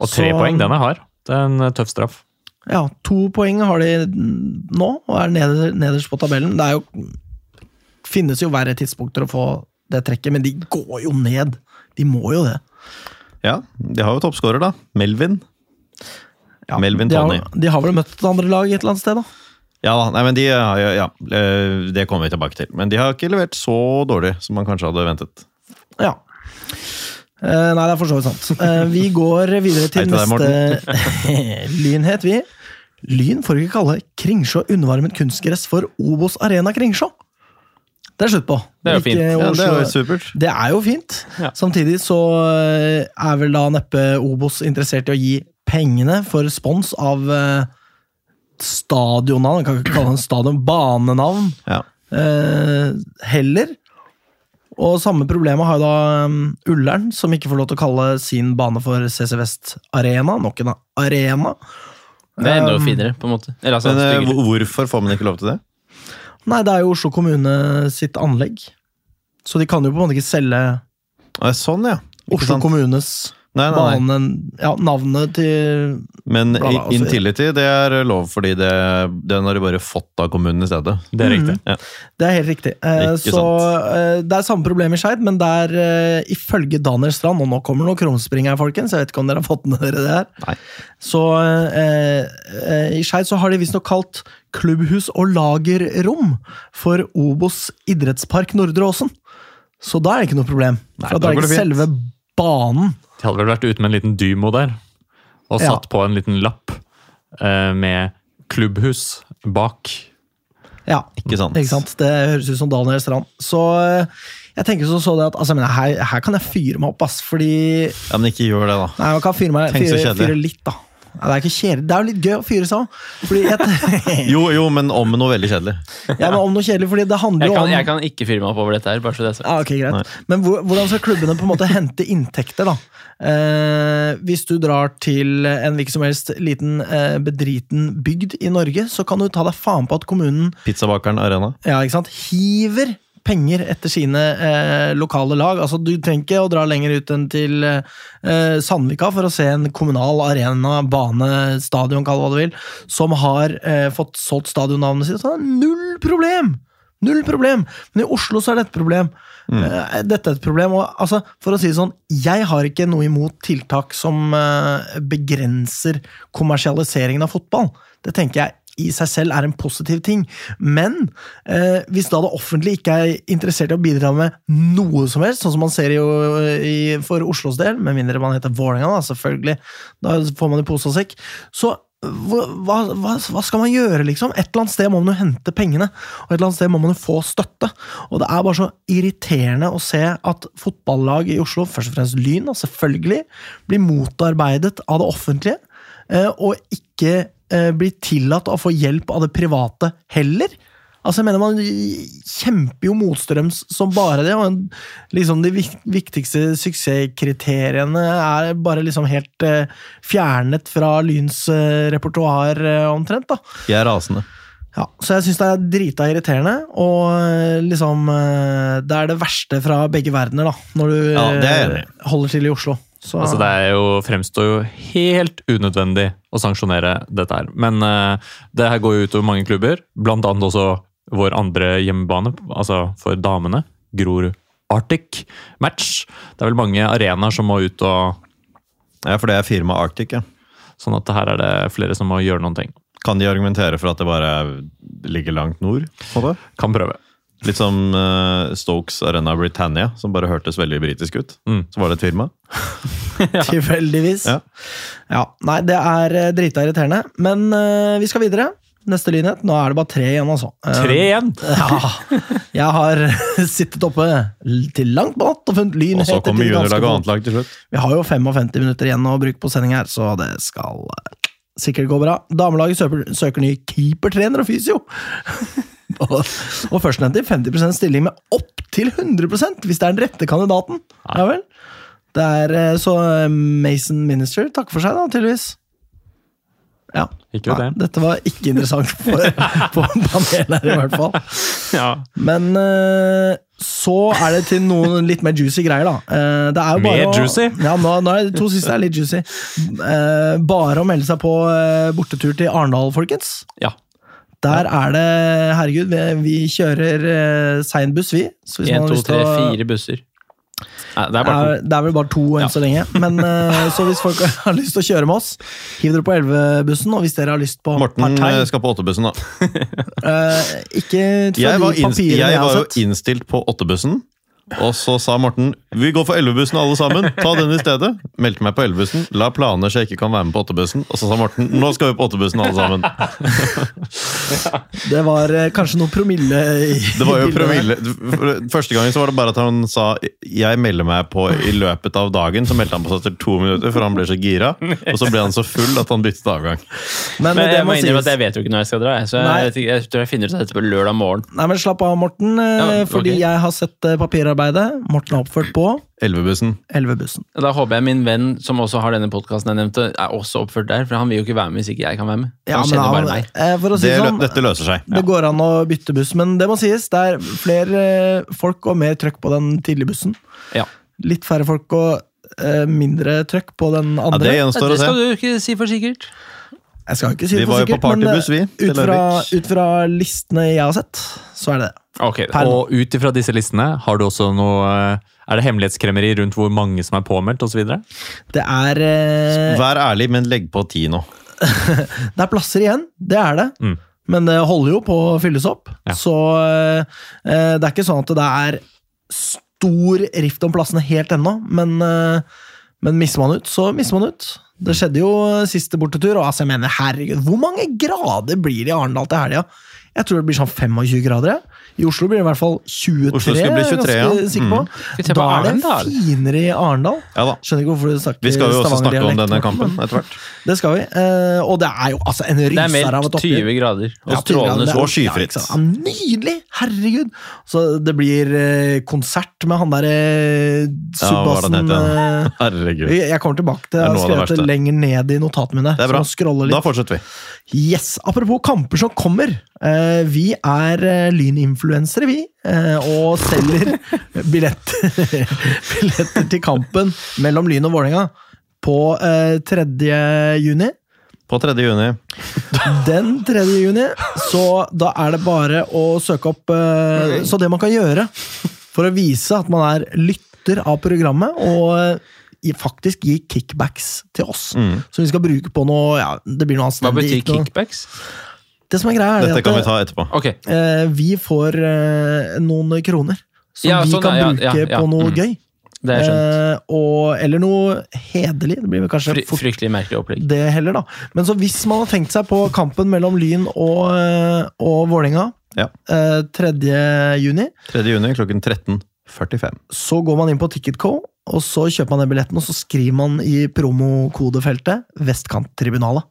Og tre Så- poeng, den er hard. Det er en eh, tøff straff. Ja, to poeng har de nå, og er neder, nederst på tabellen. Det er jo Finnes jo verre tidspunkter å få det trekket, men de går jo ned. De må jo det. Ja, de har jo toppskårer, da. Melvin. Ja, Melvin de har, de har vel møtt et andre lag et eller annet sted, da? Ja, da, nei, men de har jo- ja, eh, det kommer vi tilbake til. Men de har ikke levert så dårlig som man kanskje hadde ventet. Ja. Eh, nei, det er for så vidt sant. Eh, vi går videre til neste neste [LAUGHS] lynhet, vi. Lyn får ikke kalle Kringsjå undervarmet kunstgress for Obos Arena Kringsjå. Det er slutt på. Det er jo fint. Ja, det er jo supert. Det er jo fint. Ja. Samtidig så eh, er vel da neppe Obos interessert i å gi pengene for spons av eh, stadionnavn. Kan ikke kalle det en stadion. Banenavn. Ja. eh, heller. Og samme problemet har jo da um, Ullern, som ikke får lov til å kalle sin bane for CC Vest Arena. Nok en arena. Det er enda finere, på en måte. Eller altså, Men hvorfor får man ikke lov til det? Nei, det er jo Oslo kommune sitt anlegg. Så de kan jo på en måte ikke selge sånn, ja. Ikke Oslo sant? kommunes Nei, nei, nei. banen Ja, navnet til Men Bla, bla, altså- Intility det er lov, fordi det, den har de bare fått av kommunen i stedet. Det er riktig. Det er helt riktig. Eh, så eh, Det er samme problem i Skeid, men der eh, ifølge Daniel Strand Og nå kommer noen krumspring her, folkens. Jeg vet ikke om dere har fått med dere det her. Nei. Så eh, eh, I Skeid så har de visstnok kalt klubbhus og lagerrom for Obos idrettspark Nordre Åsen. Så da er det ikke noe problem. Nei, For da da er det det ikke selve banen. De hadde vel vært ute med en liten dymo der, og Ja. satt på en liten lapp eh, med klubbhus bak. Ja, Ikke sant? Ikke sant? Det høres ut som Daniel Strand. Så eh, jeg tenker så, så det at altså, her, her kan jeg fyre meg opp, ass. Fordi Ja, Men ikke gjør det, da. Nei, man kan fyre, meg, Tenk så fyre, kjedelig. fyre litt, da. Det er ikke kjedelig. Det er jo litt gøy å fyre seg òg. [LAUGHS] Jo, jo, men om noe veldig kjedelig. ja, men om noe kjedelig, fordi det handler Jeg jo kan, om jeg kan ikke fyre meg opp over dette her. bare så det er sagt. Ja, ok, greit. Nei. Men hvor, hvordan skal klubbene på en måte hente inntekter, da? Eh, hvis du drar til en hvilken som helst liten eh, bedriten bygd i Norge, så kan du ta deg faen på at kommunen Pizzabakeren Arena. ja, ikke sant, hiver penger etter sine eh, lokale lag. Altså, Du trenger ikke å dra lenger ut enn til eh, Sandvika for å se en kommunal arena, bane, stadion, kall det hva du vil, som har eh, fått solgt stadionnavnet sitt. Så det er null problem! Null problem! Men i Oslo så er dette et problem. Eh, Dette er et problem, og altså, for å si det sånn, jeg har ikke noe imot tiltak som eh, begrenser kommersialiseringen av fotball. Det tenker jeg i seg selv er en positiv ting. Men eh, hvis da det offentlige ikke er interessert i å bidra med noe som helst, sånn som man ser jo i, for Oslos del, med mindre man heter Vålerenga, da, selvfølgelig, da får man i pose og sekk, så hva, hva hva skal man gjøre, liksom? Et eller annet sted må man jo hente pengene, og et eller annet sted må man jo få støtte. Og det er bare så irriterende å se at fotballag i Oslo, først og fremst Lyn, selvfølgelig, blir motarbeidet av det offentlige, eh, og ikke eh, blir tillatt å få hjelp av det private heller. Altså, jeg mener Man kjemper jo motstrøms som bare det, og liksom de viktigste suksesskriteriene er bare liksom helt eh, fjernet fra Lyns eh, repertoar, eh, omtrent. da. De er rasende. Ja, Så jeg syns det er drita irriterende, og eh, liksom eh, Det er det verste fra begge verdener, da, når du Ja, holder til i Oslo. Så, Altså, det er jo, fremstår jo helt unødvendig å sanksjonere dette her. Men uh, det her går jo utover mange klubber, blant annet også vår andre hjemmebane, altså for damene. Grorud Arctic Match. Det er vel mange arenaer som må ut og Ja, for det er firmaet Arctic, ja. Sånn at her er det flere som må gjøre noen ting. Kan de argumentere for at det bare ligger langt nord? på det? Kan prøve. Litt som uh, Stokes Arena Britannia, som bare hørtes veldig britisk ut. Mm. Så var det et firma. [LAUGHS] Tilfeldigvis. Ja. Ja. Nei, det er eh, drita irriterende. Men uh, vi skal videre. Neste lynhet. Nå er det bare tre igjen, altså. Tre igjen! [LAUGHS] Ja. Jeg har [LAUGHS] sittet oppe til langt på natt og funnet Og så kommer juniorlag og annetlag til slutt. Vi har jo 55 minutter igjen å bruke på sending her, så det skal sikkert gå bra. Damelaget søker, søker ny keepertrener og fysio. Og, [LAUGHS] og førstnevnte i 50% stilling med opptil 100% hvis det er den rette kandidaten. Ja vel. Det er eh, så eh, Mason Minister takker for seg, da, tydeligvis. Ja. Ikke det. dette var ikke interessant for, [LAUGHS] på panelet her, i hvert fall. Ja. Men eh, så er det til noen litt mer juicy greier, da. Det er jo bare Mer å- Ja, nå, nå er de to siste er litt juicy. Bare å melde seg på bortetur til Arendal, folkens. ja. Der er det Herregud, vi, kjører uh, sein buss, vi. Så hvis En, to, tre, fire busser. Nei, det er er, det er vel bare to enn Ja. så lenge. Men uh, [LAUGHS] Så hvis folk har lyst til å kjøre med oss, hiv dere på 11-bussen. Og hvis dere har lyst på Morten partei eh, skal på åttebussen, da. uh, [LAUGHS] Ikke fra Jeg de jeg jeg var jo innstilt på åttebussen. Og så sa Morten vi går for 11-bussen alle sammen. Ta den i stedet. Meldte meg på 11-bussen. La planer så jeg ikke kan være med på 8-bussen. Og så sa Morten nå skal vi på 8-bussen alle sammen. Det var eh, kanskje noe promille i Det var jo promille. Første gangen så var det bare at han sa jeg melder meg på i løpet av dagen. Så meldte han på seg etter to minutter, for han ble så gira. Og så ble han så full at han byttet avgang. Men, Men jeg må innrømme at jeg vet jo ikke når jeg skal dra. Så jeg, jeg tror jeg finner ut av dette på lørdag morgen. Nei, men Slapp av, Morten. eh, Ja, Fordi okay. jeg har sett eh, papirarbeidet. Morten er oppført på 11-bussen. 11-bussen. Da håper jeg min venn som også har denne podkasten jeg nevnte, er også oppført der. For han vil jo ikke være med hvis ikke jeg kan være med. Ja, han kjenner han- bare meg. eh, For å si Det, det sånn, dette løser seg. det går an å bytte buss, men det må sies. Det er flere eh, folk og mer trøkk på den tidlige bussen. Ja. Litt færre folk og eh, mindre trøkk på den Ja, andre. det gjenstår å se. skal du ikke si for sikkert. Jeg skal ikke si det for på sikkert, men eh, ut fra, ut fra listene jeg har sett, så er det det. Ok, Og ut ifra disse listene, har du også noe eh, Er det hemmelighetskremmeri rundt hvor mange som er påmeldt osv.? Det er, eh, Vær ærlig, men legg på ti nå. [LAUGHS] det er plasser igjen, det er det. Mm. Men det holder jo på å fylles opp. Ja. Så eh, eh, det er ikke sånn at det er stor rift om plassene helt ennå. Men, eh, men mister man ut, så mister man ut. Det skjedde jo siste bortetur, og altså, jeg mener, herregud, hvor mange grader blir det i Arendal til helga? Jeg tror det blir sånn 25 grader. I Oslo blir det i hvert fall 23. Oslo skal bli 23, er ganske ja. sikker på. Skal vi se på Da er det finere i Arendal. Ja da. Skjønner ikke hvorfor du snakker Vi skal jo også snakke om denne kampen etter hvert. [LAUGHS] Det skal vi. Uh, og det er jo altså en Det er ryser av et meldt oppgjør. 20 grader og Ja, strålende det er- sol. Og skyfritt. Ja, ja, nydelig! Herregud! Så det blir uh, konsert med han derre Ja, hva var subbassen det eh, [LAUGHS] Herregud. Jeg kommer tilbake til Det er Jeg har noe det skrevet det lenger ned i notatene mine. Det er bra. Da fortsetter vi. Yes, Apropos kamper som kommer. Eh, vi er eh, lyninfluensere, vi. Eh, og selger billetter, [LAUGHS] billetter til kampen mellom Lyn og Vålerenga på eh, 3. juni. På 3. juni. Den 3. juni, så da er det bare å søke opp eh, Så det man kan gjøre for å vise at man er lytter av programmet, og eh, faktisk gi kickbacks til oss, Mm. som vi skal bruke på noe ja, Det blir noe Hva betyr kickbacks? noe- kickbacks? Det som er greia, er Dette at kan vi ta etterpå. Okay. eh, vi får eh, noen kroner som Ja, vi sånn, kan ja, bruke ja, ja, på noe mm. gøy. det er skjønt. Eh, og, eller noe hederlig. Det blir vel kanskje Fry, fort fryktelig merkelig opplegg. det heller, da. Men så hvis man har tenkt seg på kampen mellom Lyn og, eh, og Vålerenga Ja. eh, 3. juni, 3. juni klokken 13.45. så går man inn på Ticketco, og så kjøper man den billetten, og så skriver man i promokodefeltet 'Vestkanttribunalet'.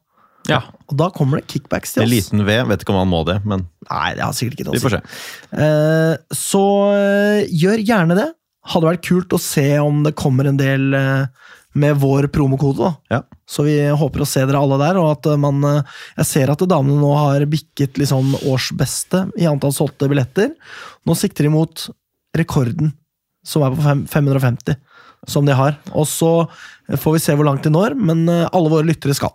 Ja. Og da kommer det kickbacks til oss. En liten V, vet ikke om han må det, men Nei, det har sikkert ikke noe vi å si. får se. Uh, Så uh, gjør gjerne det. Hadde vært kult å se om det kommer en del uh, med vår promokode. Ja. Så vi håper å se dere alle der. og at man, Jeg ser at damene nå har bikket liksom årsbeste i antall solgte billetter. Nå sikter de mot rekorden, som er på fem, 550, som de har. Og så får vi se hvor langt de når, men alle våre lyttere skal.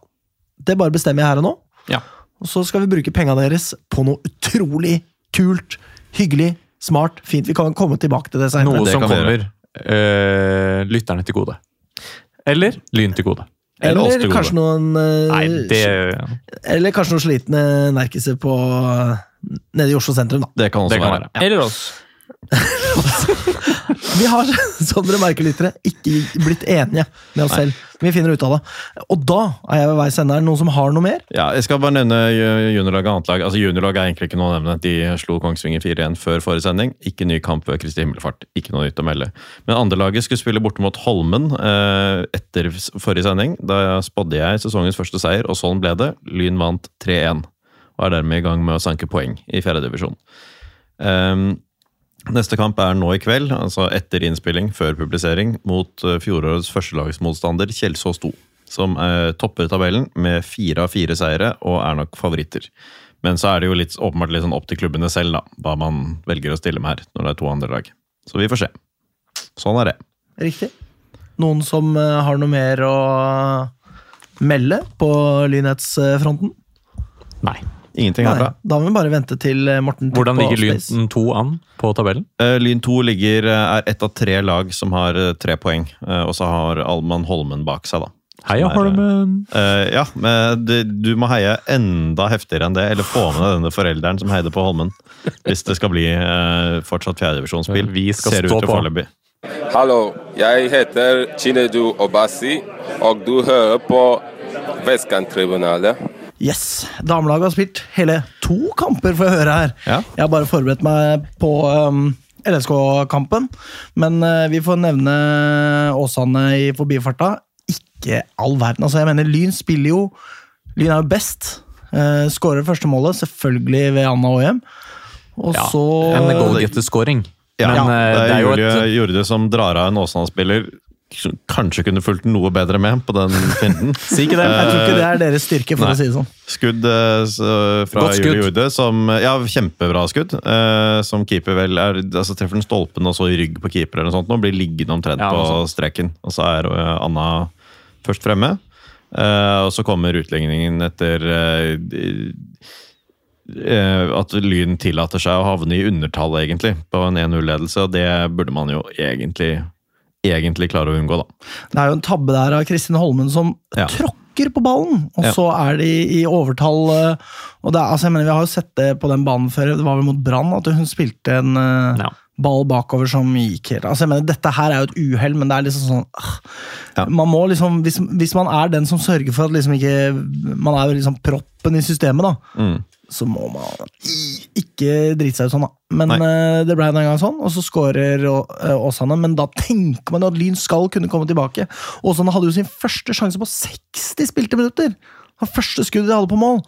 Det bare bestemmer jeg her og nå. Ja. Og så skal vi bruke penga deres på noe utrolig kult, hyggelig, smart, fint. Vi kan komme tilbake til det senere. Noe det som kommer øh, lytterne til gode. Eller Lyn til gode. Eller oss til Eller gode. kanskje noen øh, Nei, det Eller kanskje noen slitne nerkiser på nede i Oslo sentrum, da. Det kan også Det kan være. være. Eller oss. [LAUGHS] Vi har, som dere merker, lyttere, ikke blitt enige med oss selv. Vi finner ut av det. Og da er jeg ved veis ende. Noen som har noe mer? Ja, jeg skal bare nevne juniorlag juniorlaget og annet lag. Altså Juniorlaget er egentlig ikke noe å nevne. De slo Kongsvinger 4-1 før forrige sending. Ikke ny kamp ved Kristi himmelfart. Ikke noe nytt å melde. Men andrelaget skulle spille borte mot Holmen eh, etter forrige sending. Da spådde jeg sesongens første seier, og sånn ble det. Lyn vant 3-1 og er dermed i gang med å sanke poeng i fjerdedivisjon. Um, Neste kamp er nå i kveld, altså etter innspilling, før publisering, mot eh, fjorårets førstelagsmotstander Kjelsås 2. Som eh, topper tabellen med fire av fire seire og er nok favoritter. Men så er det jo litt, åpenbart litt sånn opp til klubbene selv, da, hva man velger å stille med her, når det er to andre lag. Så vi får se. Sånn er det. Riktig. Noen som eh, har noe mer å melde på lynhetsfronten? Nei. Ingenting Nei, herfra. da må vi bare vente til eh, Morten Hvordan ligger. Lyn 2 an på tabellen? Uh, Lyn 2 ligger, eh, er ett av tre lag som har tre poeng. Uh, og så har Alman Holmen bak seg, da. Heia er, Holmen! Eh, ja, men det, du må heie enda heftigere enn det, eller få med deg denne forelderen som heide på Holmen. Hvis det skal bli fortsatt fjerdedivisjonsspill. Vi skal Ser stå ut til på. foreløpig. Hallo, jeg heter Chinedu Obasi, og du hører på Vestkanttribunalet. Yes, Damelaget har spilt hele to kamper, får jeg høre her. Ja. Jeg har bare forberedt meg på um, LSK-kampen, men uh, vi får nevne Åsane i forbifarta. Ikke all verden. altså jeg mener Lyn spiller jo Lyn er jo best. Uh, Skårer første målet, selvfølgelig ved Anna Åhjem. Og Ja, så En goalgetter-scoring. Ja, Men eh, det er jo Julie et Jorde som drar av en Åsane-spiller. Kanskje kunne fulgt noe bedre med på den finten. [LAUGHS] Si ikke det. Jeg tror ikke det er deres styrke, for Nei. å si det sånn. Skudd uh, fra. Julie Jorde, som Ja, kjempebra skudd. Uh, som keeper vel er altså Treffer den stolpen og så i rygg på keeper eller noe sånt, og blir liggende omtrent Ja, på streken. Og så er uh, Anna først fremme. eh, og så kommer utligningen etter eh, eh, at Lyn tillater seg å havne i undertall, egentlig, på en 1-0-ledelse. Og det burde man jo egentlig, egentlig klarer å unngå, da. Det er jo en tabbe der av Kristin Holmen som Ja. tråkker på ballen, og Ja. så er de i overtall. eh, Og det altså, jeg mener, Vi har jo sett det på den banen før, det var vel mot Brann, at hun spilte en eh, Ja. ball bakover som gikk helt altså, jeg mener, Dette her er jo et uhell, men det er liksom sånn Ja. Man må liksom, hvis, hvis man er den som sørger for at liksom ikke Man er liksom proppen i systemet, da. Mm. Så må man ikke drite seg ut sånn, da. Men eh, det ble en gang sånn, og så skårer eh, Åsane. Men da tenker man jo at Lyn skal kunne komme tilbake. Åsane hadde jo sin første sjanse på 60 spilte minutter! Det første skuddet de hadde på mål.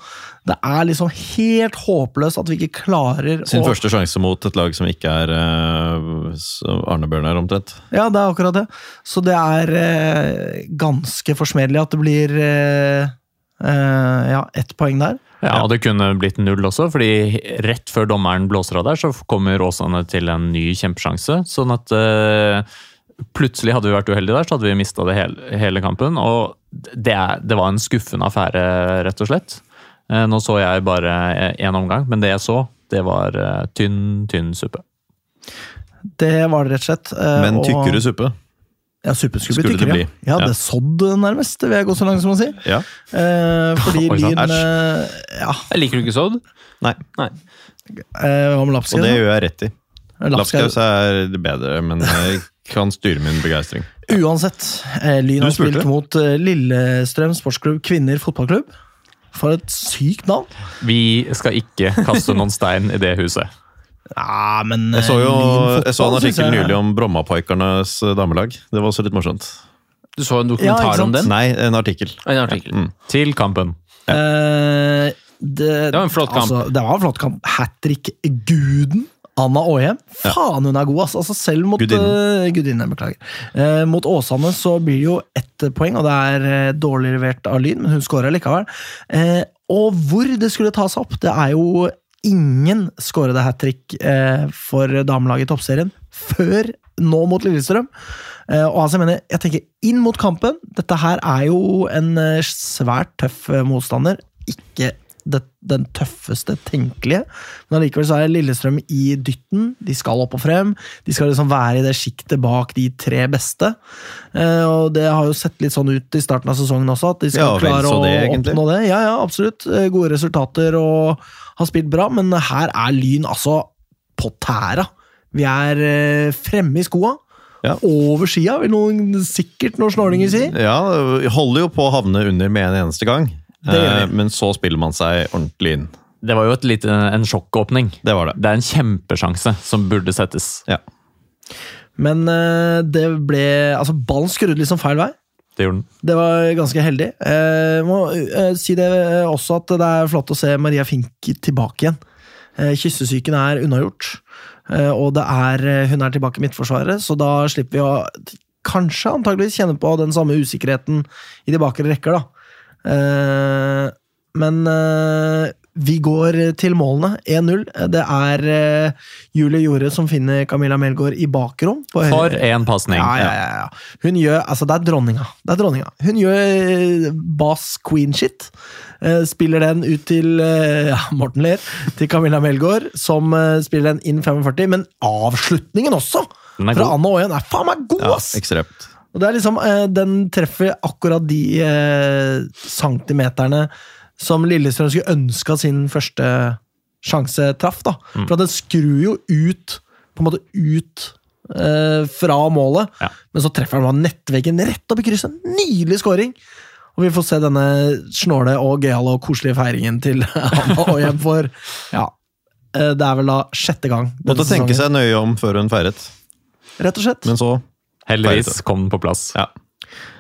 Det er liksom helt håpløst at vi ikke klarer Sin å første sjanse mot et lag som ikke er uh, Arne Bjørnar, omtrent. Ja, det er akkurat det. Så det er uh, ganske forsmedelig at det blir uh, eh, ja, ett poeng der. Ja, og det kunne blitt null også, fordi rett før dommeren blåser av der, så kommer Åsane til en ny kjempesjanse. Sånn at uh, plutselig hadde vi vært uheldige der, så hadde vi mista det hele, hele kampen. Og det, det var en skuffende affære, rett og slett. Uh, nå så jeg bare én omgang, men det jeg så, det var uh, tynn, tynn suppe. Det var det rett og slett. Men og- tykkere suppe. Ja, suppen skulle, Skulle bli det tykkere. bli. Ja, Ja. det sådd nærmest, vil jeg gå så langt som å si. Ja. Eh, fordi [LAUGHS] Oi, sant. Lyn eh, Ja, Jeg liker du ikke sodd? Nei, Nei. eh, om lapskaus? og det gjør jeg rett i. Lapskaus. Lapskaus er det bedre, men jeg kan styre min begeistring. Uansett, eh, Lyn har spilt mot eh, Lillestrøm sportsklubb kvinner fotballklubb. For et sykt navn! Vi skal ikke kaste noen stein i det huset. Ja, men Jeg så jo fotball, jeg så en artikkel nylig om Brommapoikernes damelag. Det var også litt morsomt. Du så en dokumentar ja, om den? Nei, en artikkel. En artikkel. Mm. Til kampen. Eh, det, Det var en flott kamp. Altså, det var en flott kamp. Hat trick-guden Anna Aahjem. Faen, hun er god, altså. altså selv mot Gudinnen. Uh, Gudinne, beklager. Uh, mot Åsane så blir det jo ett poeng, og det er eh, dårlig levert av Lyn, men hun skårer likevel. Eh, og hvor det skulle tas opp, det er jo ingen skårede hat trick eh, for damelaget i toppserien før nå mot Lillestrøm. Eh, og altså, jeg mener, jeg tenker inn mot kampen. Dette her er jo en eh, svært tøff motstander. Ikke det, den tøffeste tenkelige, men allikevel så er Lillestrøm i dytten. De skal opp og frem. De skal liksom være i det sjiktet bak de tre beste. Eh, og det har jo sett litt sånn ut i starten av sesongen også, at de skal Ja, klare å det, oppnå det. Ja, ja, absolutt. Gode resultater og har spilt bra, men her er Lyn altså på tæra. Vi er eh, fremme i skoa. Ja. Over skia, vil noen, sikkert noen snålinger si. Ja, holder jo på å havne under med en eneste gang. Eh, Men så spiller man seg ordentlig inn. Det var jo et lite, en sjokkåpning. Det var det. Det er en kjempesjanse som burde settes. Ja. Men eh, det ble Altså, ballen skrudde liksom feil vei. Det gjorde den. Det var ganske heldig. Eh, må eh, si det eh, også at det er flott å se Maria Fink tilbake igjen. Eh, kyssesyken er unnagjort, eh, og er, eh, hun er tilbake i midtforsvaret, så da slipper vi å kanskje antageligvis kjenne på den samme usikkerheten i de bakre rekker, da. Eh, men Vi går til målene. 1-0. Det er uh, Julie Jorde som finner Camilla Melgaard i bakrom. på For en pasning. Ja, ja, ja, ja. Hun gjør Altså, det er dronninga. Det er dronninga. Hun gjør eh, bass queen-shit. Uh, spiller den ut til uh, [LAUGHS] ja, Morten ler. Til Camilla Melgaard, som eh, spiller den inn 45. Men avslutningen også! Fra. Anna Aaen er faen meg god, Ja, ass! ekstremt. Og det er liksom, eh, Den treffer akkurat de eh, centimeterne som Lillestrøm skulle ønske at sin første sjanse traff. da. Mm. For at den skrur jo ut på en måte ut eh, fra målet, Ja. men så treffer han nettveggen rett opp i krysset. Nydelig scoring! Og vi får se denne snåle og gøyale og koselige feiringen til [LAUGHS] Anna hjem for ja, eh, det er vel da sjette gang. Måtte tenke seg nøye om før hun feiret. Rett og slett. Men så Heldigvis kom den på plass. Ja.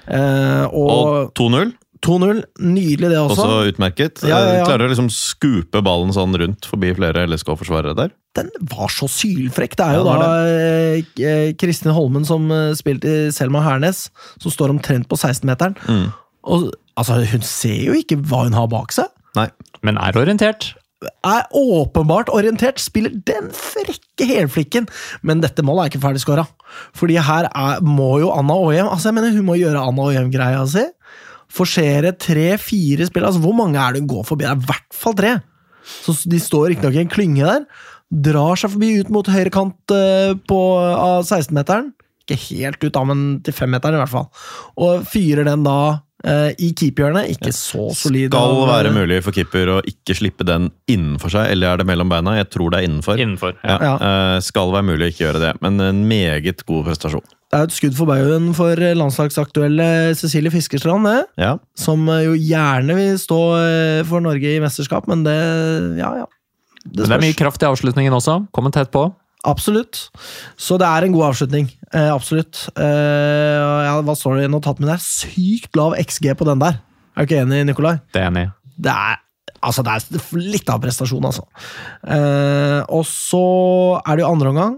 Eh, Og og 2-0, 2-0. Nydelig, det også. også utmerket. Ja, ja, ja. Klarer å liksom skupe ballen sånn rundt forbi flere LSK-forsvarere der. Den var så sylfrekk. Det er jo Ja, det da eh, eh, Kristin Holmen som eh, spilte i Selma Hernes, som står omtrent på 16-meteren. Mm. Og altså, Hun ser jo ikke hva hun har bak seg. Nei. Men er orientert. Er åpenbart orientert, spiller den frekke helflikken. Men dette målet er ikke ferdig skåra. Fordi her er, må jo Anna Aajem altså jeg mener Hun må gjøre Anna Aajem-greia si. Forsere tre-fire spill. altså Hvor mange er det hun går forbi? Det er i hvert fall tre. Så De står riktignok i en klynge der. Drar seg forbi ut mot høyre kant eh, på, av 16-meteren. Ikke helt ut, da, men til 5-meteren i hvert fall. Og fyrer den da i keeperhjørnet. Ikke så solid. Skal det være mulig for keeper å ikke slippe den innenfor seg, eller er det mellom beina? Jeg tror det er innenfor. Innenfor. Ja. Ja. eh, Skal være mulig å ikke gjøre det, men en meget god prestasjon. Det er jo et skudd for baugen for landslagsaktuelle Cecilie Fiskerstrand, det. Ja, Som eh, jo gjerne vil stå eh, for Norge i mesterskap, men det Ja, ja. Men det er mye kraft i avslutningen også. Kommer tett på. Absolutt. Så det er en god avslutning. Eh, absolutt. Eh, ja, hva står det i notatet mitt der? Sykt lav XG på den der. Er du ikke enig, Nikolai? Det er enig. Det er Altså, det er litt av prestasjon, altså. Eh, og så er det jo andre omgang.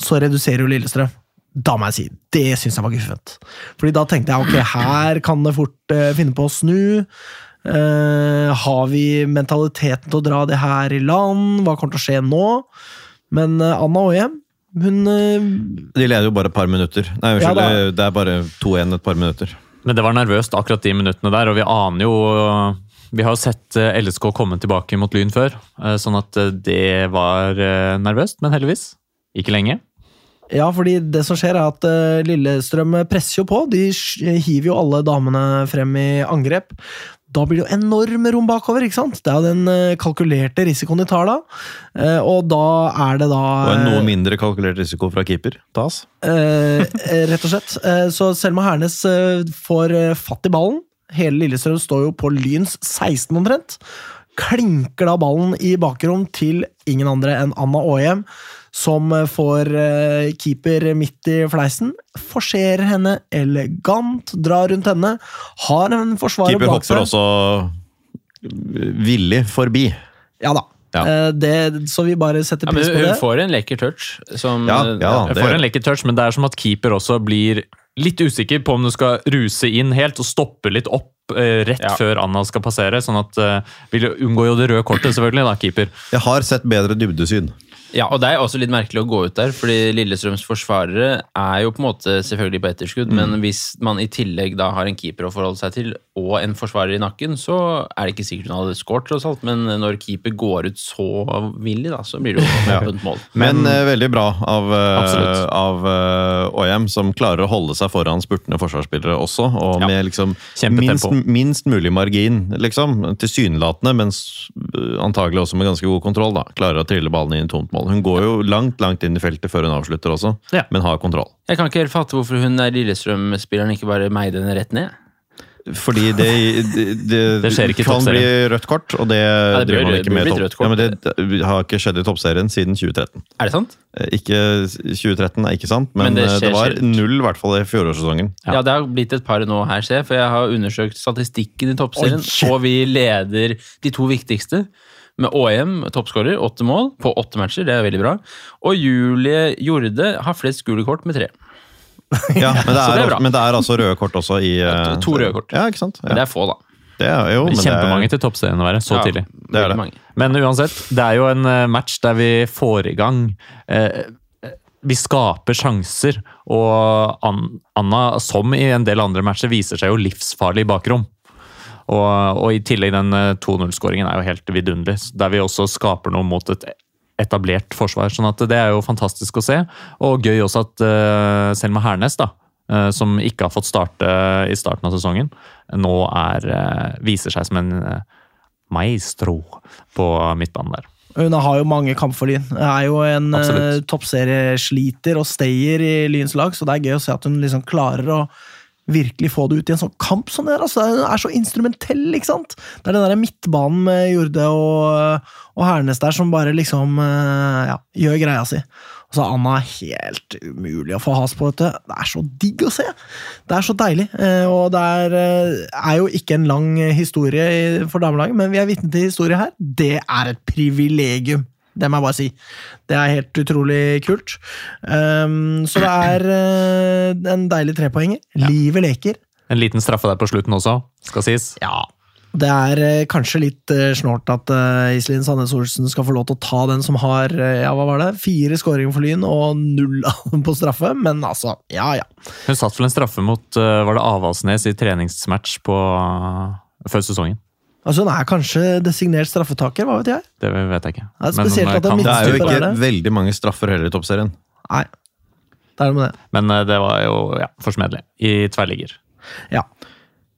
Så reduserer jo Lillestrøm. Da må jeg si, det syns jeg var guffent. Fordi da tenkte jeg ok, her kan det fort eh, finne på å snu. Eh, har vi mentaliteten til å dra det her i land? Hva kommer til å skje nå? Men Anna Anna Aajem, hun eh, De leder jo bare et par minutter. Nei, unnskyld, ja, det er bare 2-1 et par minutter. Men det var nervøst akkurat de minuttene der, og vi aner jo Vi har jo sett eh, LSK komme tilbake mot Lyn før, eh, sånn at eh, det var eh, nervøst, men heldigvis. Ikke lenge. Ja, fordi det som skjer er at eh, Lillestrøm presser jo på. De hiver jo alle damene frem i angrep. Da blir det jo enorme rom bakover, ikke sant? Det er jo den eh, kalkulerte risikoen de tar da. Eh, og da er det da Og en noe mindre kalkulert risiko fra keeper tas. Rett og slett. Så Selma Hernes får fatt i ballen. Hele Lillestrøm står jo på Lyns 16 omtrent. Klinker da ballen i bakrom til ingen andre enn Anna Aajem, som eh, får eh, keeper midt i fleisen. Forserer henne elegant, drar rundt henne. Har en forsvarer Keeper bak seg. hopper også villig forbi. Ja da. Ja. Eh, det, så vi bare setter Ja, på pris på hun får en lekker touch. Som, Ja, ja, det får en lekker touch, men det er som at keeper også blir litt usikker på om du skal ruse inn helt og stoppe litt opp eh, rett Ja. før Anna skal passere. Sånn at uh, Vil unngå jo det røde kortet, selvfølgelig, da, keeper. Jeg har sett bedre dybdesyn. Ja, og det er også litt merkelig å gå ut der, fordi Lillestrøms forsvarere er jo på en måte selvfølgelig på etterskudd, men hvis man i tillegg da har en keeper å forholde seg til, og en forsvarer i nakken, så er det ikke sikkert hun hadde skåret, tross alt, men når keeper går ut så villig, da, så blir det jo [LAUGHS] åpent mål. Men eh, veldig bra av, eh, av uh, OM, som klarer å holde seg foran spurtende forsvarsspillere også, og Ja. med liksom minst, minst mulig margin, liksom. Tilsynelatende, men s- antagelig også med ganske god kontroll. da. Klarer å trille ballen inn tomt mål. Hun går jo langt, langt inn i feltet før hun avslutter også, Ja. men har kontroll. Jeg kan ikke helt fatte hvorfor hun der Lillestrøm-spilleren ikke bare meide henne rett ned. Fordi det, det, det, [LAUGHS] Det kan bli rødt kort, og det, det driver man ikke med. topp. Ja, men det, har ikke skjedd i toppserien siden 2013. Er det sant? Eh, Ikke 2013 er ikke sant, men, Men det eh, skjer var null i hvert fall i fjorårssesongen. Ja. Ja. det har blitt et par nå her, ser jeg, for jeg har undersøkt statistikken i toppserien, og vi leder de to viktigste. Med ÅM, toppskårer, åtte mål på åtte matcher, det er veldig bra. Og Julie Jorde har flest gule kort med tre. [LAUGHS] Ja, men det [LAUGHS] er, det er men det er altså røde kort også i eh, to røde kort. Ja, ikke sant? Men det er få, da. Det er jo, men det er- Kjempemange til toppserien å være så Ja, tidlig. det er det. Men uansett, det er jo en eh, match der vi får i gang eh, Vi skaper sjanser, og Anna, som i en del andre matcher, viser seg jo livsfarlig i bakrom. Og, og i tillegg den eh, 2-0-skåringen er jo helt vidunderlig, der vi også skaper noe mot et etablert forsvar. sånn at det er jo fantastisk å se, og gøy også at uh, Selma Hernes, da, uh, som ikke har fått starte i starten av sesongen, nå er, uh, viser seg som en eh, maestro på midtbanen der. Hun har jo mange kamp for Lyn. Er jo en toppseriesliter og stayer i Lyns lag, så det er gøy å se at hun liksom klarer å virkelig få det ut i en sånn kamp som det der. Altså, hun er så instrumentell, ikke sant? Det er den der midtbanen med Jorde og, og Hernes der som bare liksom uh, ja, gjør greia si. Og så er Anna helt umulig å få has på, vet du. Det er så digg å se! Det er så deilig. eh, Og det er, eh, er jo ikke en lang historie for damelaget, men vi er vitne til historie her. Det er et privilegium. Det må jeg bare si. Det er helt utrolig kult. Um, så det er uh, en deilig trepoenger. Livet leker. En liten straffe der på slutten også, skal sies. Ja. Det er eh, kanskje litt uh, snålt at Iselin Sandnes Olsen skal få lov til å ta den som har eh, ja, hva var det? fire skåringer for Lyn og null av dem på straffe, men altså, ja ja. Hun satt vel en straffe mot eh, var det Avaldsnes i treningsmatch på, før sesongen. Altså Han er kanskje designert straffetaker, hva vet jeg? Det vet jeg ikke. Det er men, at det er kan- Det er jo ikke er det. veldig mange straffer heller i toppserien. Nei. Det er det med det. Men eh, det var jo ja, forsmedelig i tverrligger. Ja.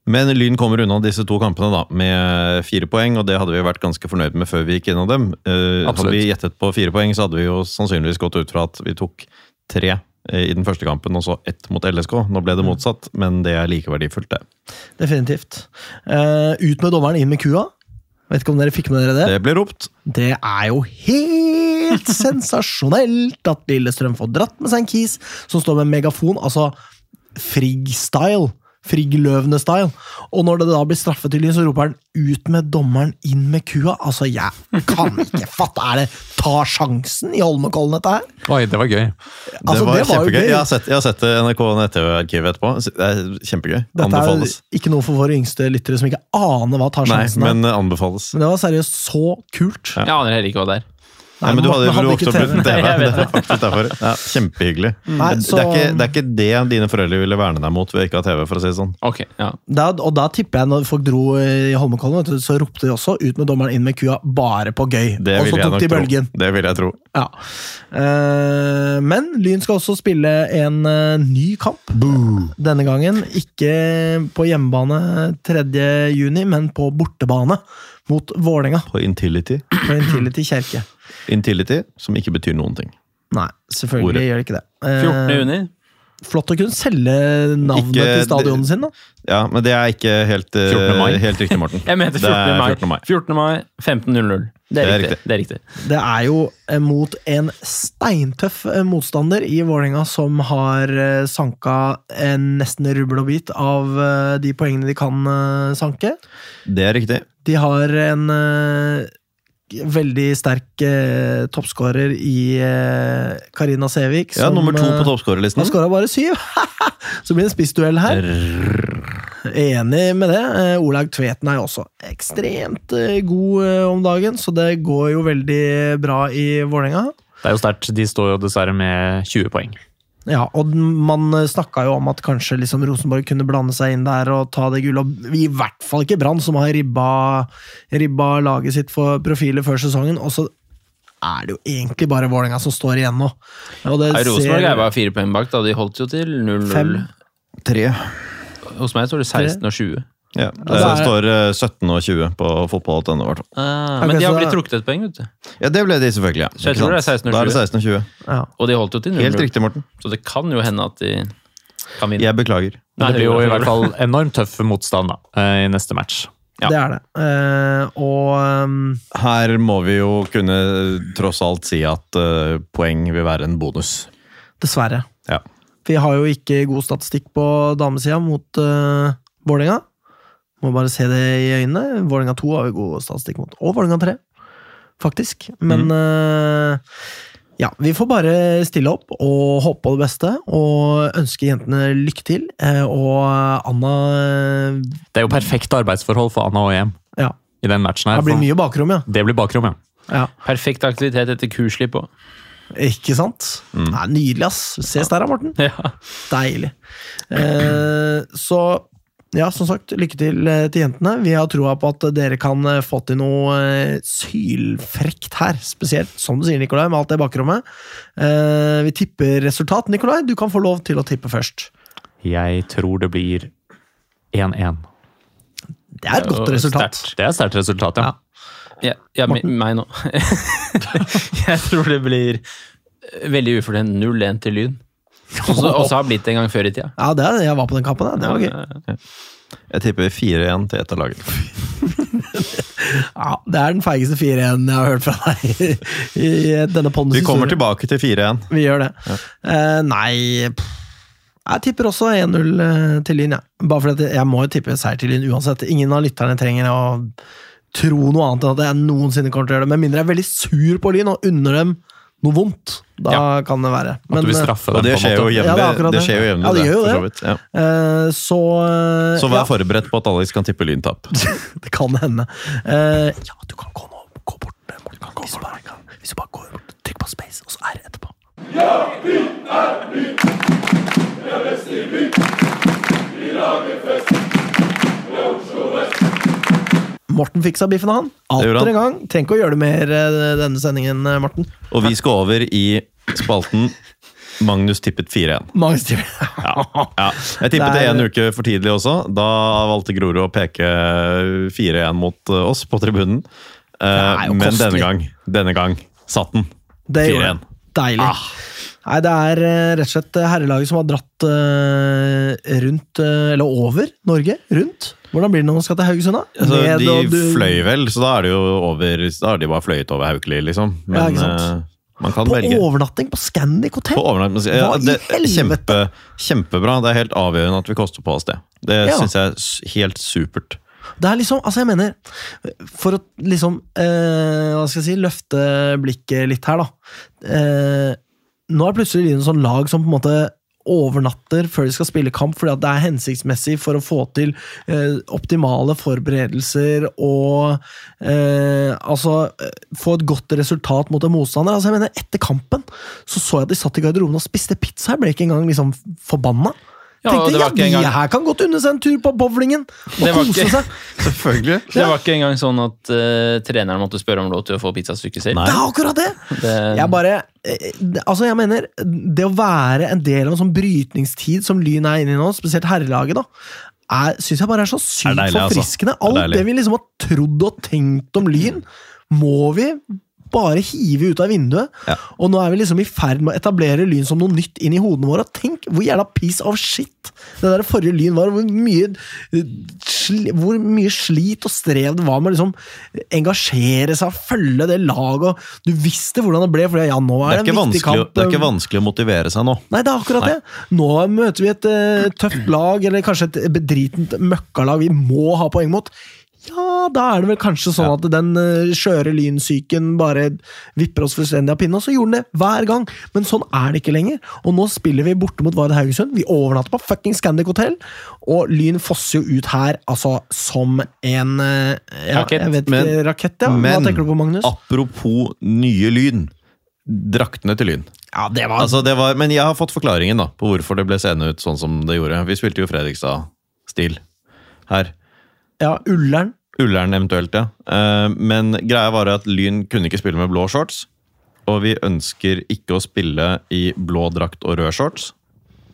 Men Lyn kommer unna disse to kampene da, med fire poeng, og det hadde vi vært ganske fornøyd med før vi gikk innom dem. Uh, hadde vi gjettet på fire poeng, så hadde vi jo sannsynligvis gått ut fra at vi tok tre i den første kampen, og så ett mot LSK. Nå ble det motsatt, men det er like verdifullt, det. Definitivt. Uh, ut med dommeren, inn med kua. Vet ikke om dere fikk med dere det? Det ble ropt. Det er jo helt [LAUGHS] sensasjonelt at Lillestrøm får dratt med seg en kis som står med megafon, altså Frigg-style. Frigg-Løvene-style. Og når det da blir straffetydelig, så roper han 'ut med dommeren, inn med kua'. Altså, jeg kan ikke fatte! Er det ta sjansen i Holmenkollen, dette her? Oi, det var gøy. Altså, det var, det var kjempegøy. gøy. Jeg har sett, jeg har sett det i NRK nett-TV-arkivet etterpå. Det er kjempegøy. Dette anbefales. er ikke noe for våre yngste lyttere som ikke aner hva ta sjansen er. Nei, men eh, anbefales. Men det var seriøst så kult. Ja. Jeg aner heller ikke hva det er. Nei, men du hadde vel vokst opp uten TV? Det er faktisk derfor. Ja, kjempehyggelig. Nei, Det, er ikke, det er ikke det dine foreldre ville verne deg mot ved ikke å ha TV, for å si det sånn. Okay, ja. Da, og da tipper jeg, når folk dro i Holmenkollen, så ropte de også 'ut med dommeren, inn med kua', bare på gøy. Det og så tok de bølgen. tro. Det vil jeg tro. Ja. Uh, men Lyn skal også spille en uh, ny kamp. Denne gangen ikke på hjemmebane 3. juni, men på bortebane mot Vålerenga. På Intility. På Intility kjerke. Intility, som ikke betyr noen ting. Nei, selvfølgelig Ordet. gjør det ikke det. Eh, 14. juni. Flott å kunne selge navnet Ikke- til stadionet sin, da. Ja, men det er ikke helt, eh, 14. mai. helt riktig, Morten. [LAUGHS] Jeg mente Det er 14. mai. 14. mai. 14. mai, 15.00. Det er, riktig. Det er riktig. Det er jo eh, mot en steintøff eh, motstander i Vålerenga som har eh, sanka en nesten rubbel og bit av de poengene de kan sanke. Det er riktig. De har en veldig sterk eh, toppskårer i eh, Karina Sevik. Ja, Nummer to på toppskårerlisten. Han skåra bare syv! [LAUGHS] Så blir det en spissduell her. Enig med det. Eh, Olaug Tveten er jo også ekstremt eh, god eh, om dagen, så det går jo veldig bra i Vålerenga. Det er jo sterkt. De står jo dessverre med 20 poeng. Ja, og man snakka jo om at kanskje liksom Rosenborg kunne blande seg inn der og ta det gullet. I hvert fall ikke Brann, som har ribba, ribba laget sitt for profiler før sesongen. Og så er det jo egentlig bare Vålerenga som står igjen nå. Og det Nei, Rosenborg er bare fire poeng bak. da De holdt jo til 0-0. Fem. Hos meg står det 16 og 20. Ja, Ja, det er- står eh, 17 og 20 på fotball.no. i hvert fall. Ah, Ok, men de har så- blitt trukket et poeng, vet du. Ja, det ble de selvfølgelig. ja. Så jeg Ikke tror det er sant? 16 og Da er det 16 og 20. ja. Og de holdt jo til 0-0. Helt riktig, Morten. Så det kan jo hende at de kan vinne. Jeg beklager. Men det blir jo i hvert fall enormt tøff motstand da, eh, i neste match. Ja. Det er det. Eh, og um, Her må vi jo kunne tross alt si at eh, poeng vil være en bonus. dessverre. Ja. Vi har jo ikke god statistikk på damesida mot uh, Vålerenga. Må bare se det i øynene. Vålerenga 2 har vi god statistikk mot. Og Vålerenga 3, faktisk. Men Mm. uh, Ja, vi får bare stille opp og håpe på det beste, og ønske jentene lykke til. Eh, Og Anna Det er jo perfekt arbeidsforhold for Anna og EM Ja, i den matchen her. det blir mye bakrom, ja. Det blir bakrom, ja. ja. Perfekt aktivitet etter kurslipp òg. Ikke sant? Nei, nydelig, ass. Ses der, Morten. [LAUGHS] Ja. Deilig. Eh, så ja, som sagt, lykke til eh, til jentene. Vi har troa på at dere kan eh, få til noe eh, sylfrekt her. Spesielt, som du sier, Nikolai, med alt det bakrommet. Eh, vi tipper resultat. Nikolai, du kan få lov til å tippe først. Jeg tror det blir 1-1. Det er et godt resultat. Det er et sterkt resultat, ja. Ja, ja mi- meg nå. [LAUGHS] jeg tror det blir veldig ufortjent 0-1 til Lyn. Også også har blitt det en gang før i tida. Ja, det er, jeg var på den kampen. Det var gøy. Jeg tipper 4-1 til ett av lagene. [LAUGHS] Ja, Det er den feigeste 4-1 jeg har hørt fra deg [LAUGHS] i denne pondens Vi kommer tilbake til 4-1. Vi gjør det. Eh, nei. Jeg tipper også 1-0 eh, til Lyn, jeg. Bare fordi jeg må jo tippe seier til Lyn uansett. Ingen av lytterne trenger å tro noe annet enn at jeg noensinne kommer til å gjøre det. Med mindre jeg er veldig sur på Lyn og unner dem noe vondt. Da kan det være. At du vil eh, straffe Og dem, det på en skjer jo måte. Ja, det er jevnlig. det det. skjer jo jevnlig, Ja, det for så vidt. Ja. Uh, så uh, Så vær ja, forberedt på at Alex kan tippe lyntap. [LAUGHS] det kan hende. Uh, ja, du kan gå nå. Gå bort. eh, Gå Hvis du bare, hvis du bare går bort, trykk på space, og så R etterpå. Morten fiksa biffen, han. Det Atter en gang. Trenger ikke å gjøre det mer eh, denne sendingen, eh, Morten. Og vi skal over i spalten Magnus tippet 4-1. Magnus tippet. [LAUGHS] Ja. Jeg tippet det en uke for tidlig også. Da valgte Grorud å peke 4-1 mot eh, oss på tribunen. Men kostelig. denne gang, denne gang satt den. 4-1. Deilig. Deilig. Nei, det er rett og slett herrelaget som har dratt rundt, eller over Norge. Rundt. Hvordan blir det når man skal til Haugesund, da? Altså, Ned de du- fløy vel, så da er over Da har de bare fløyet over Haukeli, liksom. Ja, Men sant? eh, man kan På velge. overnatting på Scandic hotell! På overnatting. Ja, Hva i helvete? kjempe, kjempebra. Det er helt avgjørende at vi koster på oss det. Det Ja. synes jeg er helt supert. Det er liksom, altså jeg mener For å liksom eh, Hva skal jeg si Løfte blikket litt her, da. Eh, nå er plutselig Lyn en sånn lag som på en måte overnatter før de skal spille kamp, fordi at det er hensiktsmessig for å få til eh, optimale forberedelser og eh, altså eh, få et godt resultat mot en motstander. Altså jeg mener, Etter kampen så så jeg at de satt i garderoben og spiste pizza. Jeg ble ikke engang liksom forbanna. Ja, Tenkte, det ja, var ikke de engang- her kan godt unne seg en tur på bowlingen og Det var kose ikke- seg. [LAUGHS] Selvfølgelig. Det var ikke engang sånn at uh, treneren måtte spørre om lov til å få pizzastykket selv. Nei. Det er akkurat det! Det, Jeg bare eh, Altså, jeg mener Det å være en del av en sånn brytningstid som Lyn er inne i nå, spesielt herrelaget, da, er, syns jeg bare er så sykt Det altså. forfriskende. Det er Alt det vi liksom har trodd og tenkt om Lyn, må vi bare hive ut av vinduet. Ja. Og nå er vi liksom i ferd med å etablere Lyn som noe nytt inn i hodene våre. Tenk hvor jævla piece of shit det der forrige Lyn var. Hvor mye, hvor mye slit og strev det var med å liksom engasjere seg, følge det laget. Du visste hvordan det ble, for ja, nå Det er er, det, ikke en viktig kamp. det er ikke vanskelig å motivere seg nå. Nei, det er akkurat Nei. det. Nå møter vi et uh, tøft lag, eller kanskje et bedritent møkkalag vi må ha poeng mot. Ja, da er det vel kanskje sånn at den uh, skjøre lynsyken bare vipper oss fullstendig av pinnen, og så gjorde den det hver gang. Men sånn er det ikke lenger. Og nå spiller vi borte mot Vard Haugesund. Vi overnatter på fucking Scandic hotell, og Lyn fosser jo ut her altså som en eh, ja, Rakett. Jeg vet ikke, Men- rakett, ja. Hva tenker du på, Magnus? apropos nye Lyn. Draktene til Lyn. Ja, det var Altså, det var, men jeg har fått forklaringen da, på hvorfor det ble seende ut sånn som det gjorde. Vi spilte jo Fredrikstad-stil her. ja, Ullern. Ullern eventuelt, ja. Eh, Men greia var at Lyn kunne ikke spille med blå shorts. Og vi ønsker ikke å spille i blå drakt og rød shorts.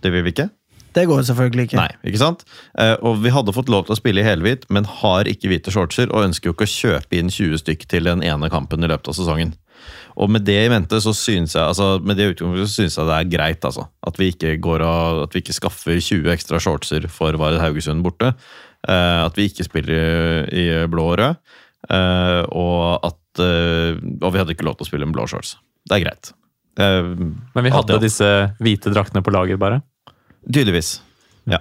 Det vil vi ikke. Det går selvfølgelig ikke. Nei, ikke sant? Eh, Og vi hadde fått lov til å spille i helhvit, men har ikke hvite shortser, og ønsker jo ikke å kjøpe inn 20 stykk til den ene kampen i løpet av sesongen. Og med det i mente så synes jeg altså, med det utgangspunktet så synes jeg det er greit altså, at vi ikke går og, at vi ikke skaffer 20 ekstra shortser for Varet Haugesund borte. Eh, at vi ikke spiller i, i blå og rød. eh, og at eh, Og vi hadde ikke lov til å spille med blå shorts. Det er greit. Eh, Men vi hadde disse hvite draktene på lager, bare. Tydeligvis. Ja.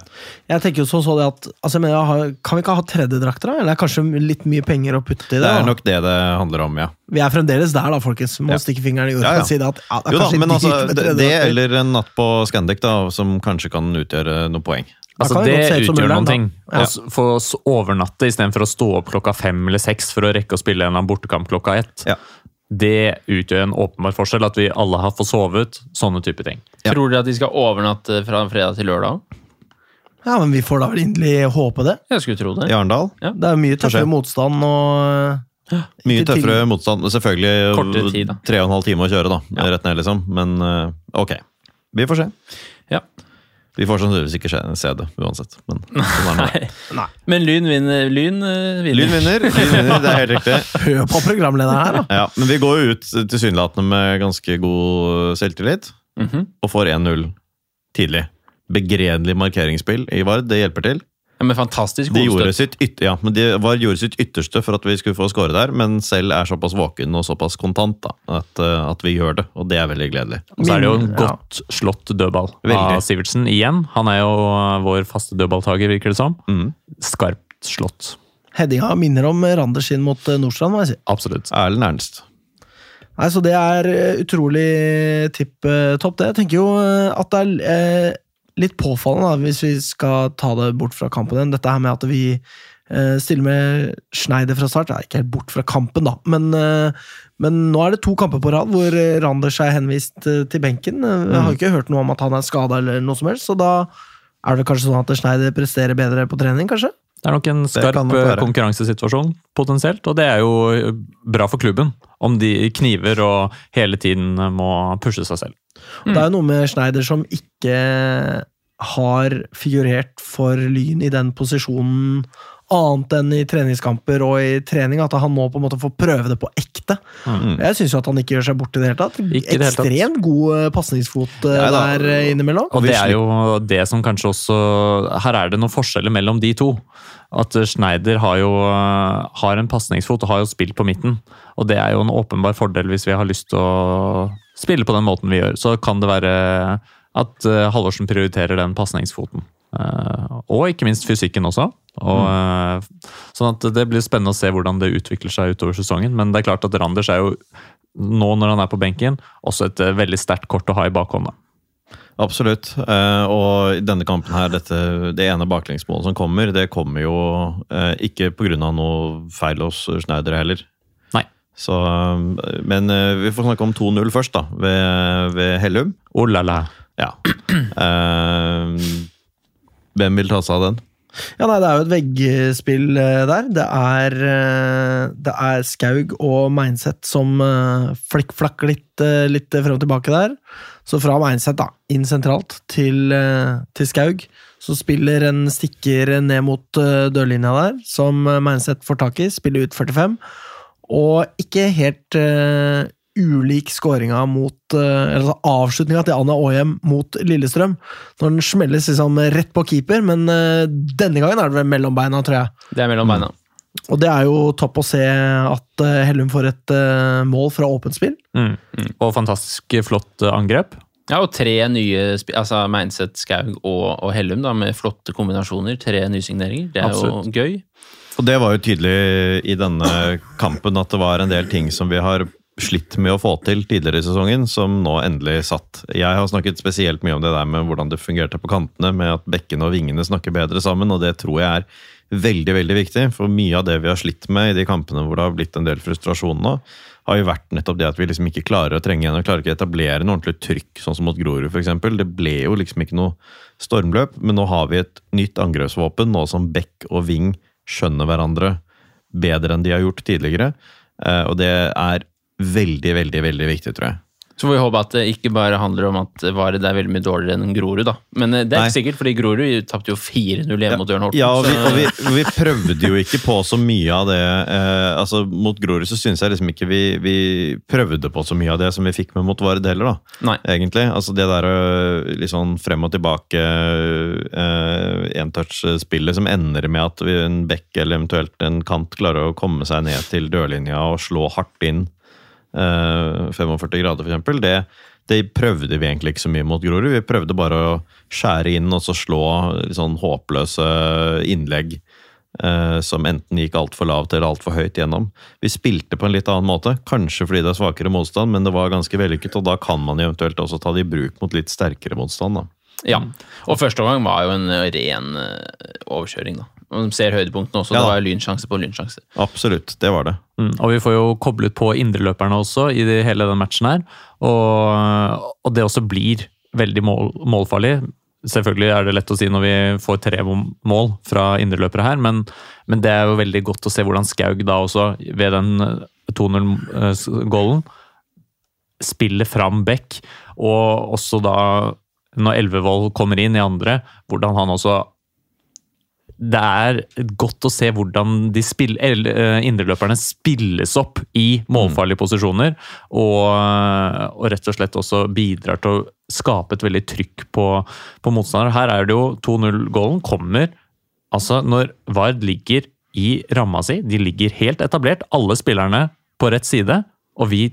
Jeg tenker jo så, så det at altså, jeg mener, jeg har- Kan vi ikke ha tredjedrakter, da? Eller er kanskje litt mye penger å putte i det? Det er da? nok det det handler om, ja. Vi er fremdeles der, da, folkens. Må Ja. stikke fingeren i jorda Ja, ja. og si det at ja, det er Jo da, men altså, det, det eller en natt på Scandic, da, som kanskje kan utgjøre noe poeng. Altså, det det ut utgjør noen ting. Ja. Altså, For å overnatte istedenfor å stå opp klokka fem eller seks for å rekke å spille en bortekamp klokka ett. Ja. Det utgjør en åpenbar forskjell, at vi alle har fått sovet. Sånne type ting. Ja. Tror dere at de skal overnatte fra fredag til lørdag? Ja, men vi får da vel inderlig håpe det. Jeg skulle tro det. I Arendal. Det er mye tøffere motstand og Mye tøffere ting. motstand. Selvfølgelig tid, tre og en halv time å kjøre, da. Ja. Rett ned, liksom. Men eh, ok. Vi får se. Vi får sannsynligvis ikke se- det uansett. Men sånn er. Nei. Men Lyn vinner. Lyn eh, vinner. Lyn vinner. Lyn vinner, Det er helt riktig. Hør på programlederen her, da! Ja, men vi går jo ut tilsynelatende med ganske god selvtillit, Mhm. og får 1-0 tidlig. Begredelig markeringsspill i Vard, det hjelper til. Ja, men fantastisk De gjorde sitt, ytter, ja, men de var, gjorde sitt ytterste for at vi skulle få skåre der, men selv er såpass våken og såpass kontant da, at, eh, at vi gjør det, og det er veldig gledelig. Og så er det jo en godt godt slått dødball Veldig. av Sivertsen igjen. Han er jo vår faste dødballtaker, virker det som. Mm. Skarpt slått. Headinga minner om Randers inn mot eh, Nordstrand, må jeg si. Absolutt. Erlend Ernst. Nei, Så det er eh, utrolig tipp eh, topp, det. Jeg tenker jo eh, at det er eh, litt påfallende, da, hvis vi skal ta det bort fra kampen igjen, dette her med at vi eh, stiller med Schneider fra start. Ja, ikke helt bort fra kampen, da, men, eh, men nå er det to kamper på rad hvor eh, Randers er henvist til benken. Jeg har ikke hørt noe om at han er skada eller noe som helst, så da er det kanskje sånn at Schneider presterer bedre på trening, kanskje? Det er nok en skarp konkurransesituasjon, potensielt. Og det er jo bra for klubben, om de kniver og hele tiden må pushe seg selv. Det er jo noe med Schneider som ikke har figurert for Lyn i den posisjonen annet enn i treningskamper og i trening, at han nå på en måte får prøve det på ekte. Mm. Jeg syns jo at han ikke gjør seg bort i det hele tatt. Ikke. Ekstremt god eh, pasningsfot eh, Ja, der eh, innimellom. Og det er jo det som kanskje også Her er det noen forskjeller mellom de to. At Schneider har jo har en pasningsfot og har jo spilt på midten. Og det er jo en åpenbar fordel hvis vi har lyst til å spille på den måten vi gjør. Så kan det være at Halvorsen prioriterer den pasningsfoten. Eh, og ikke minst fysikken også. Og, eh, sånn at det blir spennende å se hvordan det utvikler seg utover sesongen. Men det er klart at Randers er jo nå når han er på benken, også et eh, veldig sterkt kort å ha i bakhånda. Absolutt. Eh, og i denne kampen her, dette, det ene baklengsmålet som kommer, det kommer jo ikke pga. noe feil hos Schneider heller. Nei. Så, men vi får snakke om 2-0 først, da, ved, ved Hellum. Oh la la. Ja. Hvem vil ta seg av den? Ja, nei, Det er jo et veggspill eh, der. Det er, eh, det er Skaug og Meinseth som uh, flikkflakker litt, eh, litt frem og tilbake der. Så fra Meinseth da, inn sentralt til, eh, til Skaug, så spiller en stikker ned mot eh, dørlinja der, som eh, Meinseth får tak i, spiller ut 45. Og ikke helt eh, ulik skåringa mot eh, Eller altså avslutninga til Anna Aahjem mot Lillestrøm. Når den smelles liksom rett på keeper, men eh, denne gangen er det vel mellom beina, tror jeg. Det er mellom beina. Og det er jo topp å se at eh, Hellum får et mål fra åpent spill. Mm. Og fantastisk flott angrep. Ja, og tre nye altså Meinseth, Skaug og, og Hellum da, med flotte kombinasjoner. Tre nysigneringer. Det er Absolutt. jo gøy. Og det var jo tydelig i denne kampen at det var en del ting som vi har slitt med å få til tidligere i sesongen, som nå endelig satt. Jeg har snakket spesielt mye om det der med hvordan det fungerte på kantene, med at bekkene og vingene snakker bedre sammen, og det tror jeg er veldig, veldig viktig. For mye av det vi har slitt med i de kampene hvor det har blitt en del frustrasjon nå, har jo vært nettopp det at vi liksom ikke klarer å trenge igjen og klarer ikke å etablere noe ordentlig trykk, sånn som mot Grorud f.eks. Det ble jo liksom ikke noe stormløp, men nå har vi et nytt angrepsvåpen, nå som bekk og ving skjønner hverandre bedre enn de har gjort tidligere. Eh, Og det er veldig, veldig, veldig viktig, tror jeg. Så får vi håpe at det ikke bare handler om at Vared er veldig mye dårligere enn Grorud. da. Men eh, det er Nei. ikke sikkert, fordi Grorud tapte jo 4-0 hjemme mot Ørn Horten. Ja, og vi, og vi, vi prøvde jo ikke på så mye av det. Eh, altså Mot Grorud så syns jeg liksom ikke vi, vi prøvde på så mye av det som vi fikk med mot Vared heller, da. Nei. Egentlig. Altså det der øh, litt sånn frem og tilbake eh, entouch-spillet som ender med at en bekk eller eventuelt en kant klarer å komme seg ned til dørlinja og slå hardt inn eh, 45 grader, for eksempel, det, Det prøvde vi egentlig ikke så mye mot Grorud. Vi prøvde bare å skjære inn og så slå sånn håpløse innlegg eh, som enten gikk altfor lavt eller altfor høyt gjennom. Vi spilte på en litt annen måte, kanskje fordi det er svakere motstand, men det var ganske vellykket, og da kan man eventuelt også ta det i bruk mot litt sterkere motstand. da. Ja. Og første omgang var jo en eh, ren eh, overkjøring, da. Og de ser høydepunktene også. Ja det var jo lynsjanse på lynsjanse. Absolutt, det var det. Mm, og vi får jo koblet på indreløperne også i det, hele den matchen her. Og, og det også blir veldig mål, målfarlig. Selvfølgelig er det lett å si når vi får tre mål fra indreløpere her, men, men det er jo veldig godt å se hvordan Skaug da også, ved den 2-0-goalen, spiller fram Beck, og også da når Elvevold kommer inn i andre, hvordan han også det er godt å se hvordan de spill, eh, indreløperne spilles opp i målfarlige posisjoner. Og, og rett og slett også bidrar til å skape et veldig trykk på, på motstander. Her er det jo 2-0-gålen kommer altså når Vard ligger i ramma si. De ligger helt etablert, alle spillerne på rett side, og vi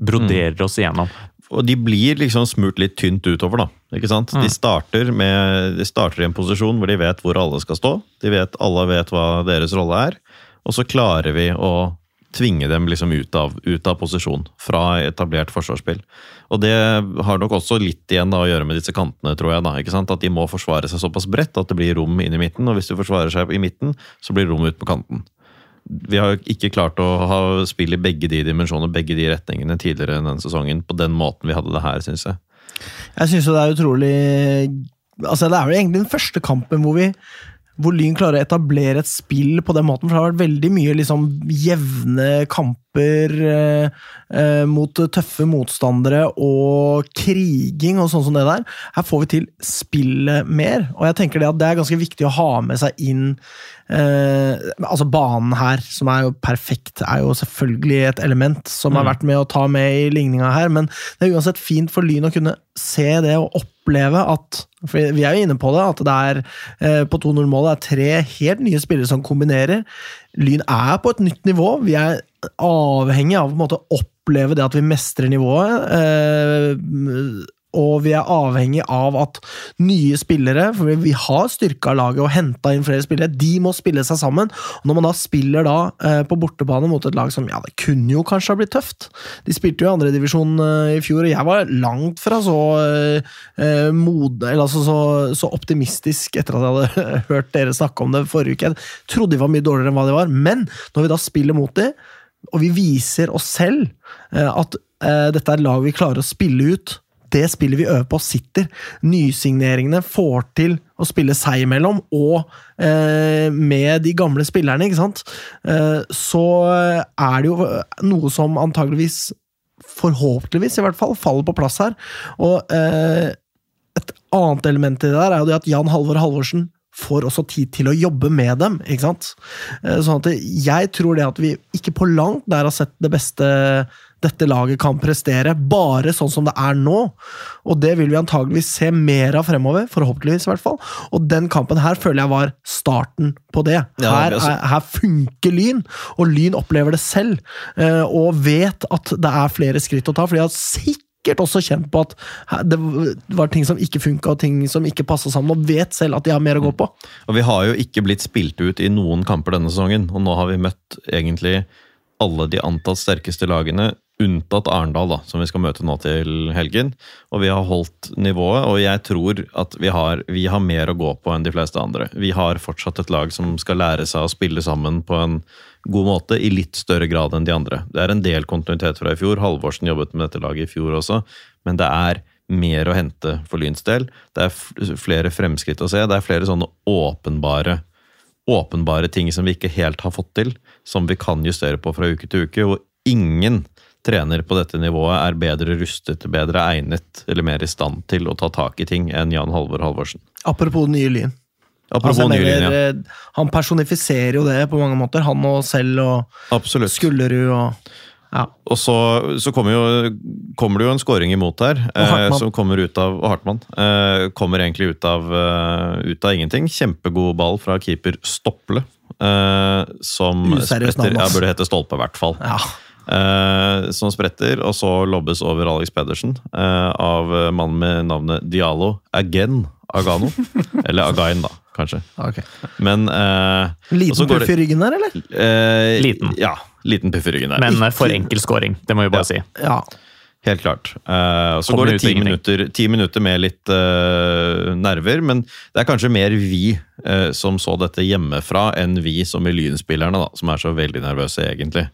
broderer oss igjennom. Og de blir liksom smurt litt tynt utover, da. ikke sant? De, starter med, de starter i en posisjon hvor de vet hvor alle skal stå. De vet, Alle vet hva deres rolle er. Og så klarer vi å tvinge dem liksom ut av, ut av posisjon fra etablert forsvarsspill. Og det har nok også litt igjen da å gjøre med disse kantene, tror jeg. da, ikke sant? At de må forsvare seg såpass bredt at det blir rom inn i midten. Og hvis du forsvarer seg i midten, så blir det rom ut på kanten. Vi har ikke klart å ha spill i begge de dimensjoner, begge de retningene tidligere enn denne sesongen på den måten vi hadde det her, syns jeg. Jeg syns jo det er utrolig Altså, det er vel egentlig den første kampen hvor vi hvor Lyn klarer å etablere et spill på den måten. For det har vært veldig mye liksom jevne kamper eh, eh, mot tøffe motstandere og kriging og sånn som det der. Her får vi til spillet mer, og jeg tenker det at det er ganske viktig å ha med seg inn eh, Altså Banen her, som er jo perfekt, er jo selvfølgelig et element som har vært med å ta med i ligninga her, men det er uansett fint for Lyn å kunne se det og oppleve at For vi er jo inne på det, at det er eh, på 2-0-målet er tre helt nye spillere som kombinerer. Lyn er på et nytt nivå. Vi er avhengig av på en måte oppleve det at vi mestrer nivået. Eh, og vi er avhengig av at nye spillere, for vi har styrka laget og henta inn flere spillere, de må spille seg sammen. Og når man da spiller da eh, på bortebane mot et lag som ja, det kunne jo kanskje ha blitt tøft De spilte jo i andredivisjon eh, i fjor, og jeg var langt fra så eh, eh, eller altså så, så optimistisk etter at jeg hadde [LAUGHS] hørt dere snakke om det forrige uke. Jeg trodde de var mye dårligere enn hva de var, men når vi da spiller mot de, og vi viser oss selv eh, at eh, dette er et lag vi klarer å spille ut det spillet vi øver på, sitter. Nysigneringene får til å spille seg imellom, og eh, med de gamle spillerne, ikke sant, eh, så er det jo noe som antageligvis, forhåpentligvis i hvert fall, faller på plass her. Og eh, et annet element i det der er jo det at Jan Halvor Halvorsen får også tid til å jobbe med dem. ikke sant? Eh, Sånn at jeg tror det at vi ikke på langt der har sett det beste dette laget kan prestere, bare sånn som det er nå. Og det vil vi antageligvis se mer av fremover, forhåpentligvis i hvert fall. Og den kampen her føler jeg var starten på det. Her, er, her funker Lyn, og Lyn opplever det selv, eh, og vet at det er flere skritt å ta, for de har sikkert også kjent på at det var ting som ikke funka, og ting som ikke passa sammen, og vet selv at de har mer å gå på. Og vi har jo ikke blitt spilt ut i noen kamper denne sesongen, og nå har vi møtt egentlig alle de antatt sterkeste lagene, unntatt Arendal, da, som vi skal møte nå til helgen. Og vi har holdt nivået, og jeg tror at vi har, vi har mer å gå på enn de fleste andre. Vi har fortsatt et lag som skal lære seg å spille sammen på en god måte, i litt større grad enn de andre. Det er en del kontinuitet fra i fjor. Halvorsen jobbet med dette laget i fjor også, men det er mer å hente for Lyns del. Det er flere fremskritt å se. Det er flere sånne åpenbare åpenbare ting som vi ikke helt har fått til, som vi kan justere på fra uke til uke. Og ingen trener på dette nivået er bedre rustet, bedre egnet eller mer i stand til å ta tak i ting enn Jan Halvor Halvorsen. Apropos nye Lyn. Altså, mener, mener, ja. eh, Han personifiserer jo det på mange måter. Han og selv og Absolutt. Skullerud og ja. Og så, så kommer, jo, kommer det jo en scoring imot her, eh, som kommer ut av og Hartmann. Eh, kommer egentlig ut av, uh, ut av ingenting. Kjempegod ball fra keeper Stopple. Eh, som Useriøst navn, altså. ja, burde hete Stolpe, i hvert fall. ja. Eh, som spretter, og så lobbes over Alex Pedersen eh, av mannen med navnet Dialo Again Agano. [LAUGHS] Eller Again, da, kanskje. Okay. Men eh, Liten går puff i ryggen der, eller? eh, Liten. Ja, liten puff i ryggen der. Men for enkel scoring, det må vi bare si. Ja. Helt klart. Uh, så Kommer går det ti minutter, ti minutter med litt uh, nerver, men det er kanskje mer vi uh, som så dette hjemmefra, enn vi som er Lynspillerne, da, som er så veldig nervøse, egentlig.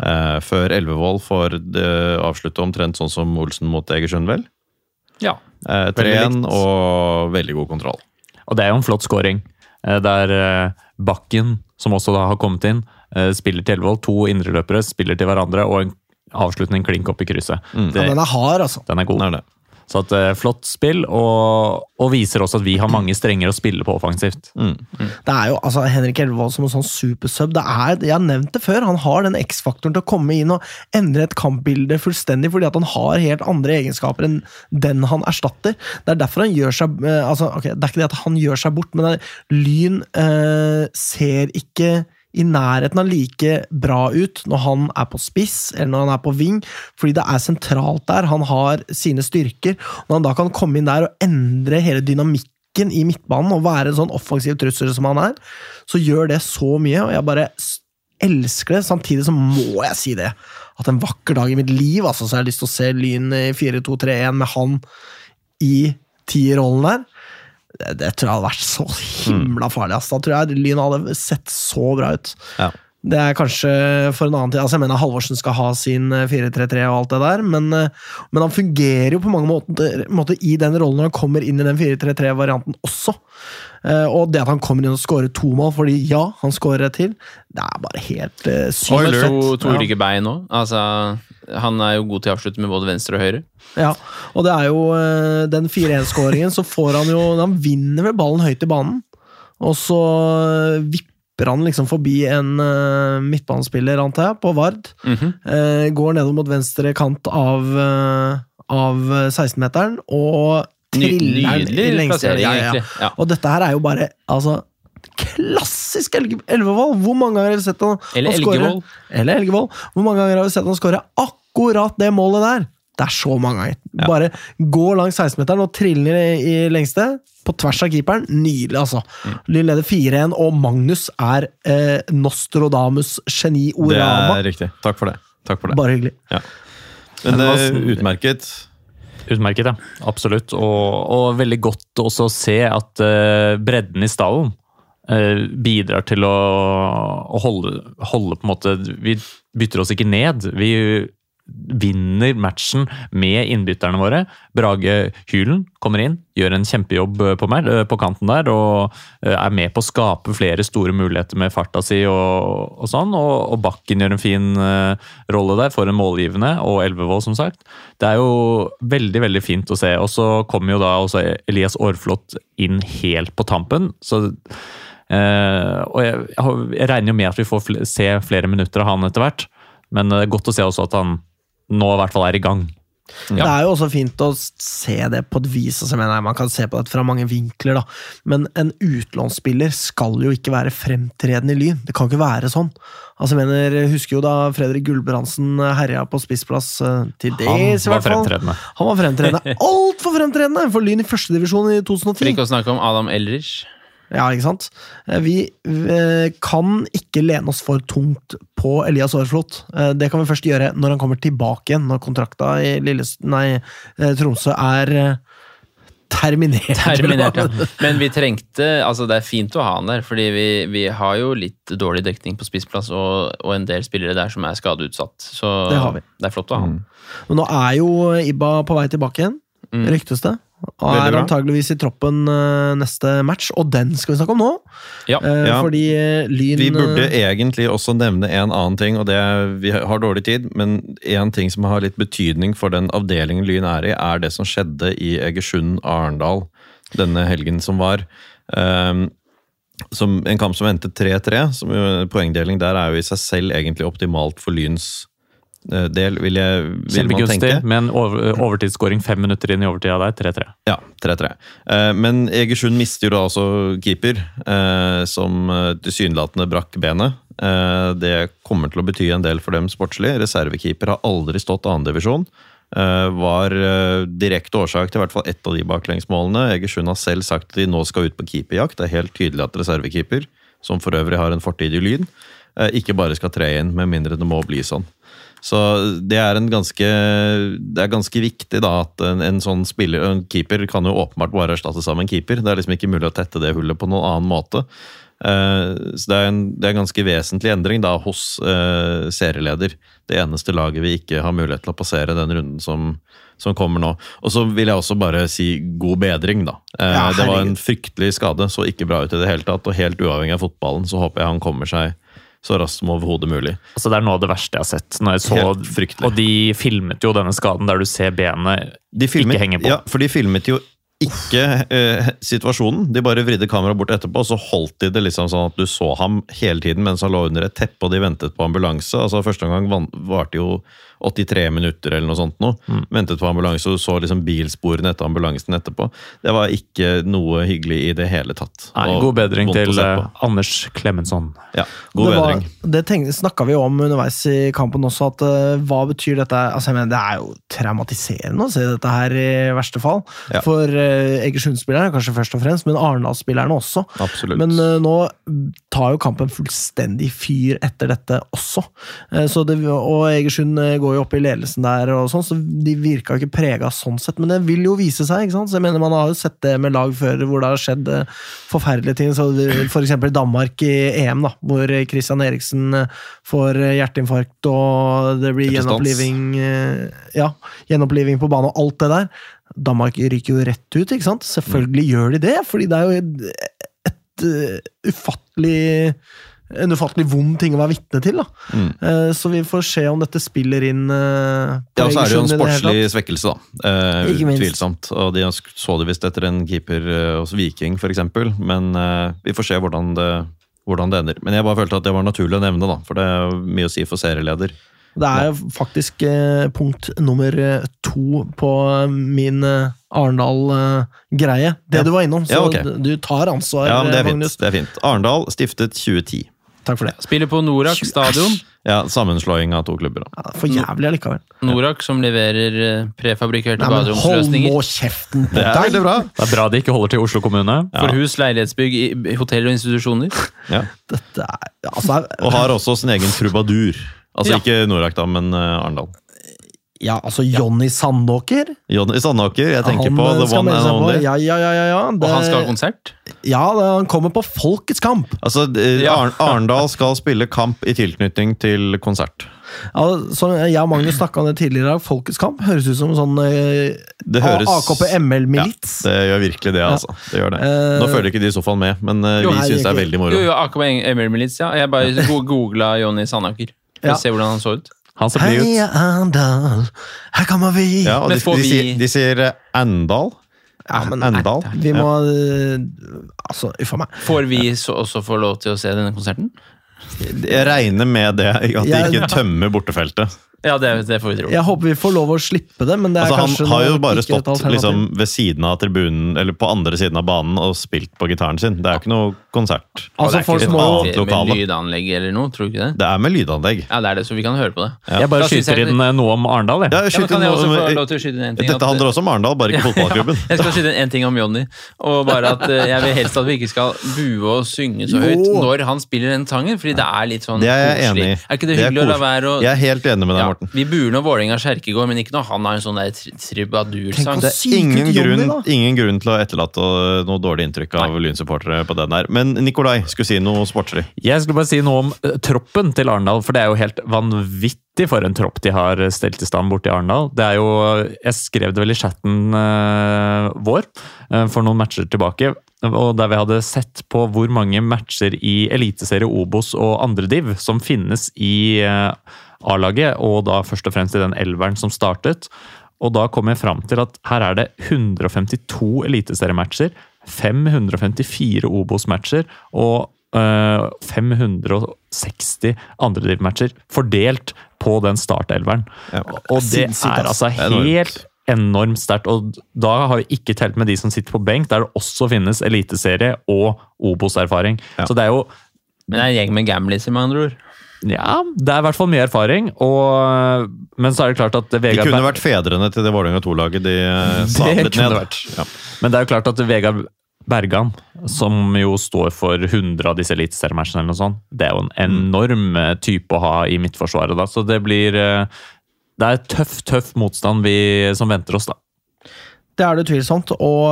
Eh, før Elvevold får det avslutte omtrent sånn som Olsen mot Egersund, vel? Ja. Eh, Veldig 3-1 og veldig god kontroll. Og det er jo en flott scoring. eh, Der eh, Bakken, som også da har kommet inn, eh, spiller til Elvevold. To indreløpere spiller til hverandre, og en avslutning klink opp i krysset. Mm. Det, den er hard, altså. den er god. Den er det. Så at, eh, flott spill, og, og viser også at vi har mange strenger å spille på offensivt. Det er jo altså, Henrik Elvevold som en sånn supersub. Det er, jeg har nevnt det før, han har den X-faktoren til å komme inn og endre et kampbilde fullstendig, fordi at han har helt andre egenskaper enn den han erstatter. Det er derfor han gjør seg eh, altså, okay, Det er ikke det at han gjør seg bort, men det er, Lyn eh, ser ikke i nærheten av like bra ut når han er på spiss eller når han er på ving, fordi det er sentralt der. Han har sine styrker. Når han da kan komme inn der og endre hele dynamikken i midtbanen og være en sånn offensiv trussel som han er, så gjør det så mye, og jeg bare elsker det. Samtidig så må jeg si det, at en vakker dag i mitt liv altså, så har jeg lyst til å se Lyn i 4-2-3-1 med han i tierrollen der. Det, tror jeg hadde vært så himla farlig. ass. Da tror jeg Lyn hadde sett så bra ut. Ja. Det er kanskje for en annen tid. altså Jeg mener Halvorsen skal ha sin eh, 4-3-3 og alt det der, men, eh, men han fungerer jo på mange måter, måter i den rollen når han kommer inn i den 4-3-3-varianten også. Eh, Og det at han kommer inn og skårer to mål, fordi ja, han skårer et til, det er bare helt uh, sykt fett. to, to Ja. ulike bein nå. Altså, han er jo god til å avslutte med både venstre og høyre. Ja, og det er jo eh, den 4-1-skåringen, så får han jo Han vinner vel ballen høyt i banen, og så eh, vipper han liksom forbi en uh, midtbanespiller, antar jeg, på Vard. Mm -hmm. uh, går nedover mot venstre kant av, uh, av 16-meteren, og triller den i lengste ja, ja. Ja. Og dette her er jo bare altså, klassisk Elvevold! Hvor mange ganger har vi sett han Eller han Elgevold. Eller Elgevold. Hvor mange ganger har vi sett han skåre akkurat det målet der? Det er så mange ganger. Bare gå langs 16-meteren og trille ned i, lengste. På tvers av keeperen. Nydelig, altså. Mm. Lyn leder 4-1, og Magnus er eh, Nostradamus geni orama. Det er riktig. Takk for det. Takk for det. Bare hyggelig. Men Men det var eh, utmerket. Utmerket, ja. Absolutt. Og, og veldig godt også å se at uh, bredden i stallen uh, bidrar til å, å holde, holde på en måte Vi bytter oss ikke ned. Vi vinner matchen med innbytterne våre. Brage Hylen kommer inn, gjør en kjempejobb på, meg, eh, på kanten der, og eh, er med på å skape flere store muligheter med farta si og, og sånn. Og, og Bakken gjør en fin uh, rolle der, for en målgivende, og Elvevold, som sagt. Det er jo veldig veldig fint å se. Og så kommer jo da også Elias Aarflot inn helt på tampen. så Uh, og jeg, jeg regner jo med at vi får fl se flere minutter av han etter hvert, men det er godt å se også at han nå i hvert fall er i gang. Det er jo også fint å se det på et vis. Altså, jeg mener, man kan se på det fra mange vinkler, da. Men en utlånsspiller skal jo ikke være fremtredende i Lyn. Det kan ikke være sånn. Altså, jeg mener, husker jo da Fredrik Gulbrandsen herja på spissplass eh, til det, Han var fall. fremtredende. Han var fremtredende. [LAUGHS] Altfor fremtredende for Lyn i førstedivisjon i For 2010. ikke å snakke om Adam Elrich. Ja, ikke sant? Eh, Vi eh, kan ikke lene oss for tungt på Elias Aarflot. Eh, Det kan vi først gjøre når han kommer tilbake igjen, når kontrakta i Lilles... Nei, Tromsø er terminert. Terminert, ja. Men vi trengte Altså, det er fint å ha han der, fordi vi, vi har jo litt dårlig dekning på spissplass, og, og en del spillere der som er skadeutsatt. Så Det har vi. det er flott å ha han. Men nå er jo Ibba på vei tilbake igjen, Mm. ryktes det. Og er antageligvis i troppen eh, neste match, og den skal vi snakke om nå. Ja. Eh, Ja. Fordi eh, Lyn Vi burde egentlig også nevne en annen ting, og det er, vi har dårlig tid, men en ting som har litt betydning for den avdelingen Lyn er i, er det som skjedde i Egersund-Arendal denne helgen som var. Um, som en kamp som endte 3-3. som jo- Poengdeling der er jo i seg selv egentlig optimalt for Lyns del, vil, jeg, vil man Kjempegunstig, med en over, overtidsskåring fem minutter inn i overtida der. 3-3. Ja, 3-3. Eh, Men Egersund mister jo da også keeper, eh, som eh, tilsynelatende brakk benet. Eh, Det kommer til å bety en del for dem sportslig. Reservekeeper har aldri stått annendivisjon. Var eh, direkte årsak til i hvert fall ett av de baklengsmålene. Egersund har selv sagt at de nå skal ut på keeperjakt. Det er helt tydelig at reservekeeper, som for øvrig har en fortid i Lyn, eh, ikke bare skal tre inn, med mindre det må bli sånn. Så det er en ganske Det er ganske viktig da at en, en sånn spiller En keeper kan jo åpenbart bare erstattes av en keeper. Det er liksom ikke mulig å tette det hullet på noen annen måte. Eh, så det er, en, det er en ganske vesentlig endring da hos eh, serieleder. Det eneste laget vi ikke har mulighet til å passere den runden som, som kommer nå. Og så vil jeg også bare si god bedring, da. Eh, Ja, det var en fryktelig skade, så ikke bra ut i det hele tatt. Og helt uavhengig av fotballen så håper jeg han kommer seg så raskt som overhodet mulig. Altså, det er noe av det verste jeg har sett. Når jeg så, Helt fryktelig. og de filmet jo denne skaden der du ser benet De filmet, ikke henge på. Ja, for de filmet jo ikke eh, situasjonen. De bare vridde kameraet bort etterpå, og så holdt de det liksom sånn at du så ham hele tiden mens han lå under et teppe og de ventet på ambulanse. Altså Første omgang varte jo 83 minutter eller noe sånt Nå. Mm. Ventet på ambulanse, og du så liksom bilsporene etter ambulansen etterpå. Det var ikke noe hyggelig i det hele tatt. Nei, god bedring til eh. Anders Klemensson. Ja, god det var, bedring. det tenk- snakka vi om underveis i kampen også, at uh, hva betyr dette? Altså, jeg mener, det er jo traumatiserende å se dette her, i verste fall. Ja. For uh, Egersund-spillerne kanskje først og fremst, men Arendal-spillerne også. Absolutt. Men uh, nå tar jo kampen fullstendig fyr etter dette også. Uh, så det, og Egersund eh, går jo opp i ledelsen der, og sånn, så de virka ikke prega sånn sett. Men det vil jo vise seg. ikke sant? Så jeg mener Man har jo sett det med lag før hvor det har skjedd uh, forferdelige ting. så F.eks. Danmark i EM, da, hvor Christian Eriksen eh, får eh, hjerteinfarkt og det blir gjenoppliving eh, Ja, gjenoppliving på banen og alt det der. Danmark ryker jo rett ut, ikke sant? Selvfølgelig gjør de det, fordi det er jo et, et uh, ufattelig en ufattelig vond ting å være vitne til. da. Mm. Eh, Så vi får se om dette spiller inn eh, Ja, og så er det jo en sportslig svekkelse, da. Uh, utvilsomt. Og de så det visst etter en keeper hos Viking, f.eks. Men vi får se hvordan det, hvordan det ender. Men jeg bare følte at det var naturlig å nevne, da. For det er mye å si for serieleder. Det er jo faktisk eh, punkt nummer eh, to på min eh, Arendal-greie. det Ja. du var innom. Så Ja, okay. du tar ansvar, Ja, men det er eh, fint. Magnus. Det er fint. Arendal stiftet 2010. Takk for det. Spiller på Norak stadion. Ja, Sammenslåing av to klubber. da. Ja, for jævlig allikevel. Norak som leverer Prefabrikerte prefabrikkerte Nei, hold nå kjeften på Det er deg! bra. Det er bra de ikke holder til Oslo kommune. For hus, leilighetsbygg, hoteller hotell og institusjoner. Ja. Dette er, altså, Og har også sin egen trubadur. Altså Ja. ikke Norak, da, men eh, Arendal. ja, altså Jonny Sandåker Jonny Sandåker, jeg tenker han, på eh, The One and. Only. Ja, ja, ja, ja, ja. Det, Og han skal ha konsert. ja, det, han kommer på Folkets kamp! Altså, eh, Ja. Arendal skal spille kamp i tilknytning til konsert. Ja, så jeg og Magnus snakka om det tidligere i dag. Folkets kamp høres ut som sånn eh, Det høres AKP ML-milits. Ja, Det gjør virkelig det, altså. Det gjør det. Nå følger ikke de i sofaen med, men eh, jo, vi syns det er veldig moro. Jo, jo, AKP-ML-milits, ja. Jeg bare go- googla Jonny Sandaker. For Ja. å se hvordan han så ut. Han ser blid ut. Heia Arendal, her kommer vi! Ja, og de, får de, sier, de sier Endal. Andal. Ja, men Endal. Vi må eh, Altså, uff a meg. Får vi så også få lov til å se denne konserten? Jeg regner med det, at de ikke tømmer bortefeltet. Ja, det, det får vi tro. Jeg håper vi får lov å slippe det, men det er Altså, kanskje han har jo bare stått liksom, ved siden av tribunen, eller på andre siden av banen og spilt på gitaren sin. Det er jo ikke noe konsert. Altså, det er folk ikke må med, lokale. med lydanlegg eller noe, tror du ikke det? Det er med lydanlegg. Ja, det er det, så vi kan høre på det. Jeg bare Da skyter jeg- inn eh, noe om Arendal. jeg. Ja, Ja, kan jeg også få lov til å skyte inn en ting? Dette At- handler også om Arendal, bare ikke [LAUGHS] fotballklubben. Jeg skal skyte inn en ting om Jonny. Og bare at eh, Jeg vil helst at vi ikke skal bue og synge så Jo. høyt når han spiller den sangen, fordi det er litt sånn er koselig. Er ikke det Det er hyggelig å la være å Jeg er helt enig med deg, ja, Morten. Vi buer når Vålerenga Kjerkegård, men ikke når han har en sånn der tri- tribadursang. Det er ingen grunn, ingen grunn til å etterlate noe dårlig inntrykk av Lyn-supportere på den her. Men Nikolai skulle si noe sportslig. Jeg skulle bare si noe om eh, troppen til Arendal, for det er jo helt vanvittig for en tropp de har stelt i stand borte i Arendal. Det er jo, Jeg skrev det vel i chatten eh, vår eh, for noen matcher tilbake, og der vi hadde sett på hvor mange matcher i Eliteserie Obos og andrediv som finnes i eh, A-laget, og da først og fremst i den elveren som startet. Og da kom jeg fram til at her er det 152 eliteseriematcher, 554 Obos-matcher og øh, 560 andredivmatcher fordelt på den startelveren. Ja. Og det er altså helt enormt sterkt. Og da har vi ikke telt med de som sitter på benk, der det også finnes eliteserie og Obos-erfaring. Ja. Så det er jo Men det er en gjeng med gamliser, med andre ord. Ja, det er i hvert fall mye erfaring, og, men så er det klart at De kunne vært fedrene til det Vålerenga 2-laget de eh, [LAUGHS] sablet kunne ned. vært. Ja. Men det er jo klart at Vegard Bergan, som jo står for 100 av disse eliteseriematchene, eller noe sånt, det er jo en enorm eh, type å ha i midtforsvaret. da, Så det blir eh, Det er tøff, tøff motstand vi, som venter oss, da. Det er det utvilsomt, og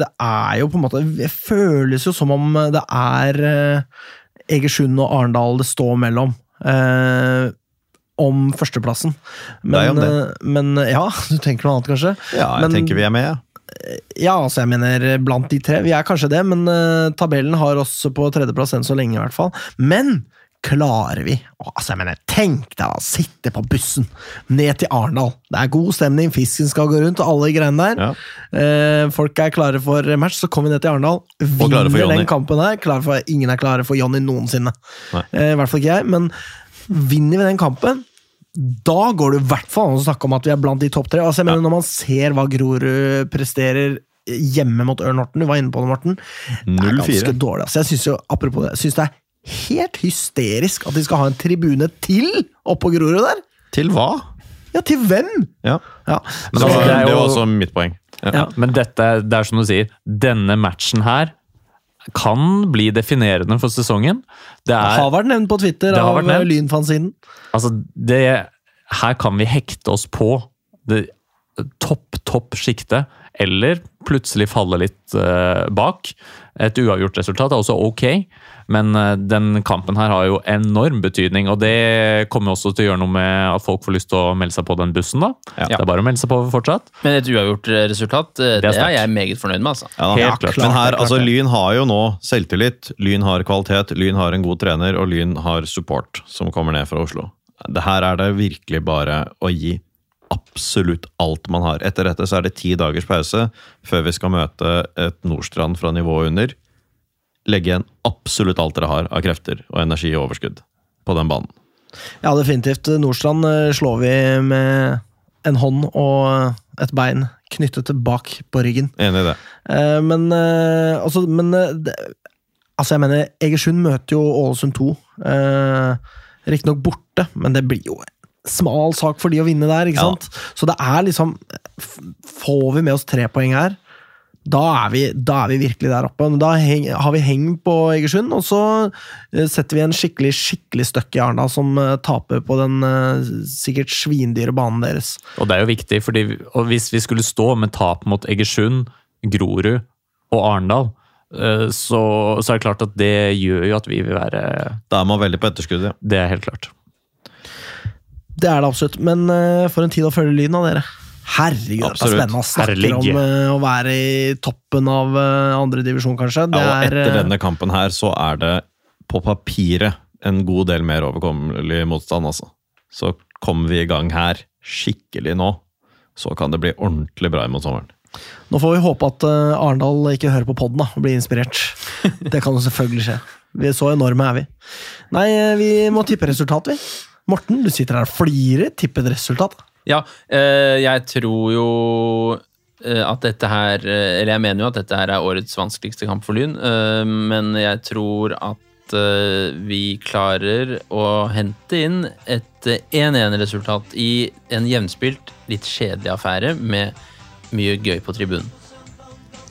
det er jo på en måte Det føles jo som om det er Egersund og Arendal det står mellom. eh, om førsteplassen. Det er Men, det. eh, men ja, [LAUGHS] du tenker noe annet, kanskje? ja, jeg Men- tenker vi er med. Ja. Ja, altså jeg mener blant de tre. Vi er kanskje det, men uh, tabellen har oss på tredjeplass enn så lenge, i hvert fall. Men klarer vi Altså, jeg mener, tenk deg å sitte på bussen ned til Arendal. Det er god stemning, fisken skal gå rundt, og alle greiene der. Ja. Eh, folk er klare for match, så kommer vi ned til Arendal. Vinner den kampen her. Klare for, ingen er klare for Jonny noensinne. Eh, I hvert fall ikke jeg. Men vinner vi den kampen, da går det i hvert fall an å snakke om at vi er blant de topp tre. Altså, jeg mener, Når man ser hva Grorud presterer hjemme mot Ørn Horten, du var inne på det, Morten. Det er ganske dårlig. Altså, jeg synes jo, apropos det, jeg synes det er helt hysterisk at de skal ha en tribune til oppå Grorud der. Til hva? Ja, til hvem?! Ja. Ja. Men Så, det, det er jo- var også mitt poeng. Ja. Ja. Men dette, det er som du sier, denne matchen her kan bli definerende for sesongen. Det Det er har vært nevnt på Twitter Det av Lynfanzinen. Altså, det Her kan vi hekte oss på det topp, topp sjiktet, eller plutselig falle litt uh, bak. Et uavgjort resultat er også ok, men eh, den kampen her har jo enorm betydning. Og det kommer også til å gjøre noe med at folk får lyst til å melde seg på den bussen, da. Ja. Det er bare å melde seg på fortsatt. Men et uavgjort eh, resultat, det, Det er er jeg meget fornøyd med. altså. Ja, Helt ja, klart. Men her, altså. Lyn har jo nå selvtillit, Lyn har kvalitet, Lyn har en god trener, og Lyn har support som kommer ned fra Oslo. Det her er det virkelig bare å gi absolutt alt man har. Etter dette så er det ti dagers pause før vi skal møte et Nordstrand fra nivået under. Legge igjen absolutt alt dere har av krefter og energi og overskudd på den banen. Ja, definitivt. Nordstrand eh, slår vi med en hånd og et bein knyttet bak på ryggen. Enig i det. Eh, Men, eh, altså, men altså, jeg mener, Egersund møter jo Ålesund 2. Eh, Riktignok borte, men det blir jo en smal sak for de å vinne der, ikke Ja. sant? Så det er liksom Får vi med oss tre poeng her, da er vi, da er vi virkelig der oppe. Da heng, har vi heng på Egersund, og så eh, setter vi en skikkelig skikkelig støkk i Arendal, som eh, taper på den eh, sikkert svindyre banen deres. Og det er jo viktig, fordi hvis vi skulle stå med tap mot Egersund, Grorud og Arendal, eh, så, så er det klart at det gjør jo at vi vil være Da er man veldig på etterskudd, ja. Det er helt klart. Det er det absolutt, men for en tid å følge lyden av dere. Herregud, det er spennende å snakke Herlig. om uh, å være i toppen av uh, andredivisjon, kanskje. Det ja og er, etter eh, denne kampen her så er det på papiret en god del mer overkommelig motstand, altså. Så kommer vi i gang her skikkelig nå, så kan det bli ordentlig bra imot sommeren. Nå får vi håpe at Arendal ikke hører på poden og blir inspirert. [LAUGHS] Det kan jo selvfølgelig skje. Vi Så enorme er vi. Nei, eh, vi må tippe resultat, vi. Morten, du sitter her og flirer. Tipp et resultat. Ja, eh, jeg tror jo eh, at dette her eh, Eller jeg mener jo at dette her er årets vanskeligste kamp for Lyn, men jeg tror at vi klarer å hente inn et eh, 1-1-resultat i en jevnspilt, litt kjedelig affære med mye gøy på tribunen.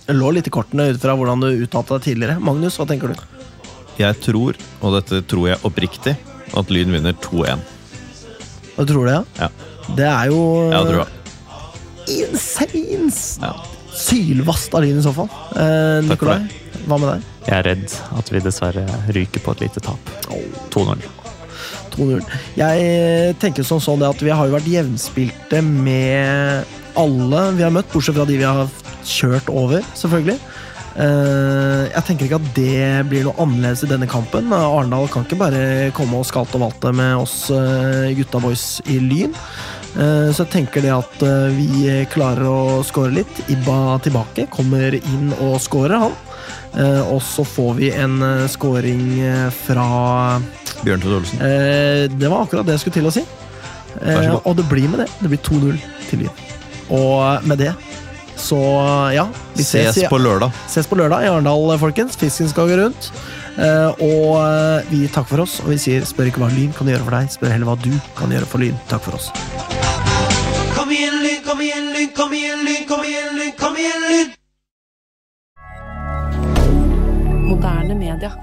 Det lå litt i kortene ut fra hvordan du uttalte deg tidligere. Magnus, hva tenker du? Jeg tror, og dette tror jeg oppriktig, at Lyn vinner 2-1. Hva tror du, ja? Ja. Det er jo ja, trua. insane Ja. sylvast av Lyn i så fall. Eh, Nikolai, hva med deg? Jeg er redd at vi dessverre ryker på et lite tap. 2-0. 2-0. Jeg tenker som sånn det at vi har jo vært jevnspilte med alle vi har møtt, bortsett fra de vi har kjørt over, selvfølgelig. Eh, Jeg tenker ikke at det blir noe annerledes i denne kampen. Arendal kan ikke bare komme og skalte og valte med oss eh, gutta boys i Lyn. Eh, Så jeg tenker det at eh, vi klarer å score litt. Ibba tilbake, kommer inn og scorer, han. Eh, Og så får vi en scoring fra Bjørn Tvedt Olsen. Det var akkurat det jeg skulle til å si. Og det blir med det. Det blir 2-0 til Lyn. Og med det så ja vi ses, Ses på lørdag. ses på lørdag i Arendal, folkens. Fisken skal gå rundt. Eh, og eh, vi takker for oss, og vi sier spør ikke hva Lyn kan gjøre for deg, spør heller hva du kan gjøre for Lyn. Takk for oss. Kom igjen, Lyn, kom igjen, Lyn, kom igjen, Lyn, kom igjen, Lyn, kom igjen, Lyn! Moderne media.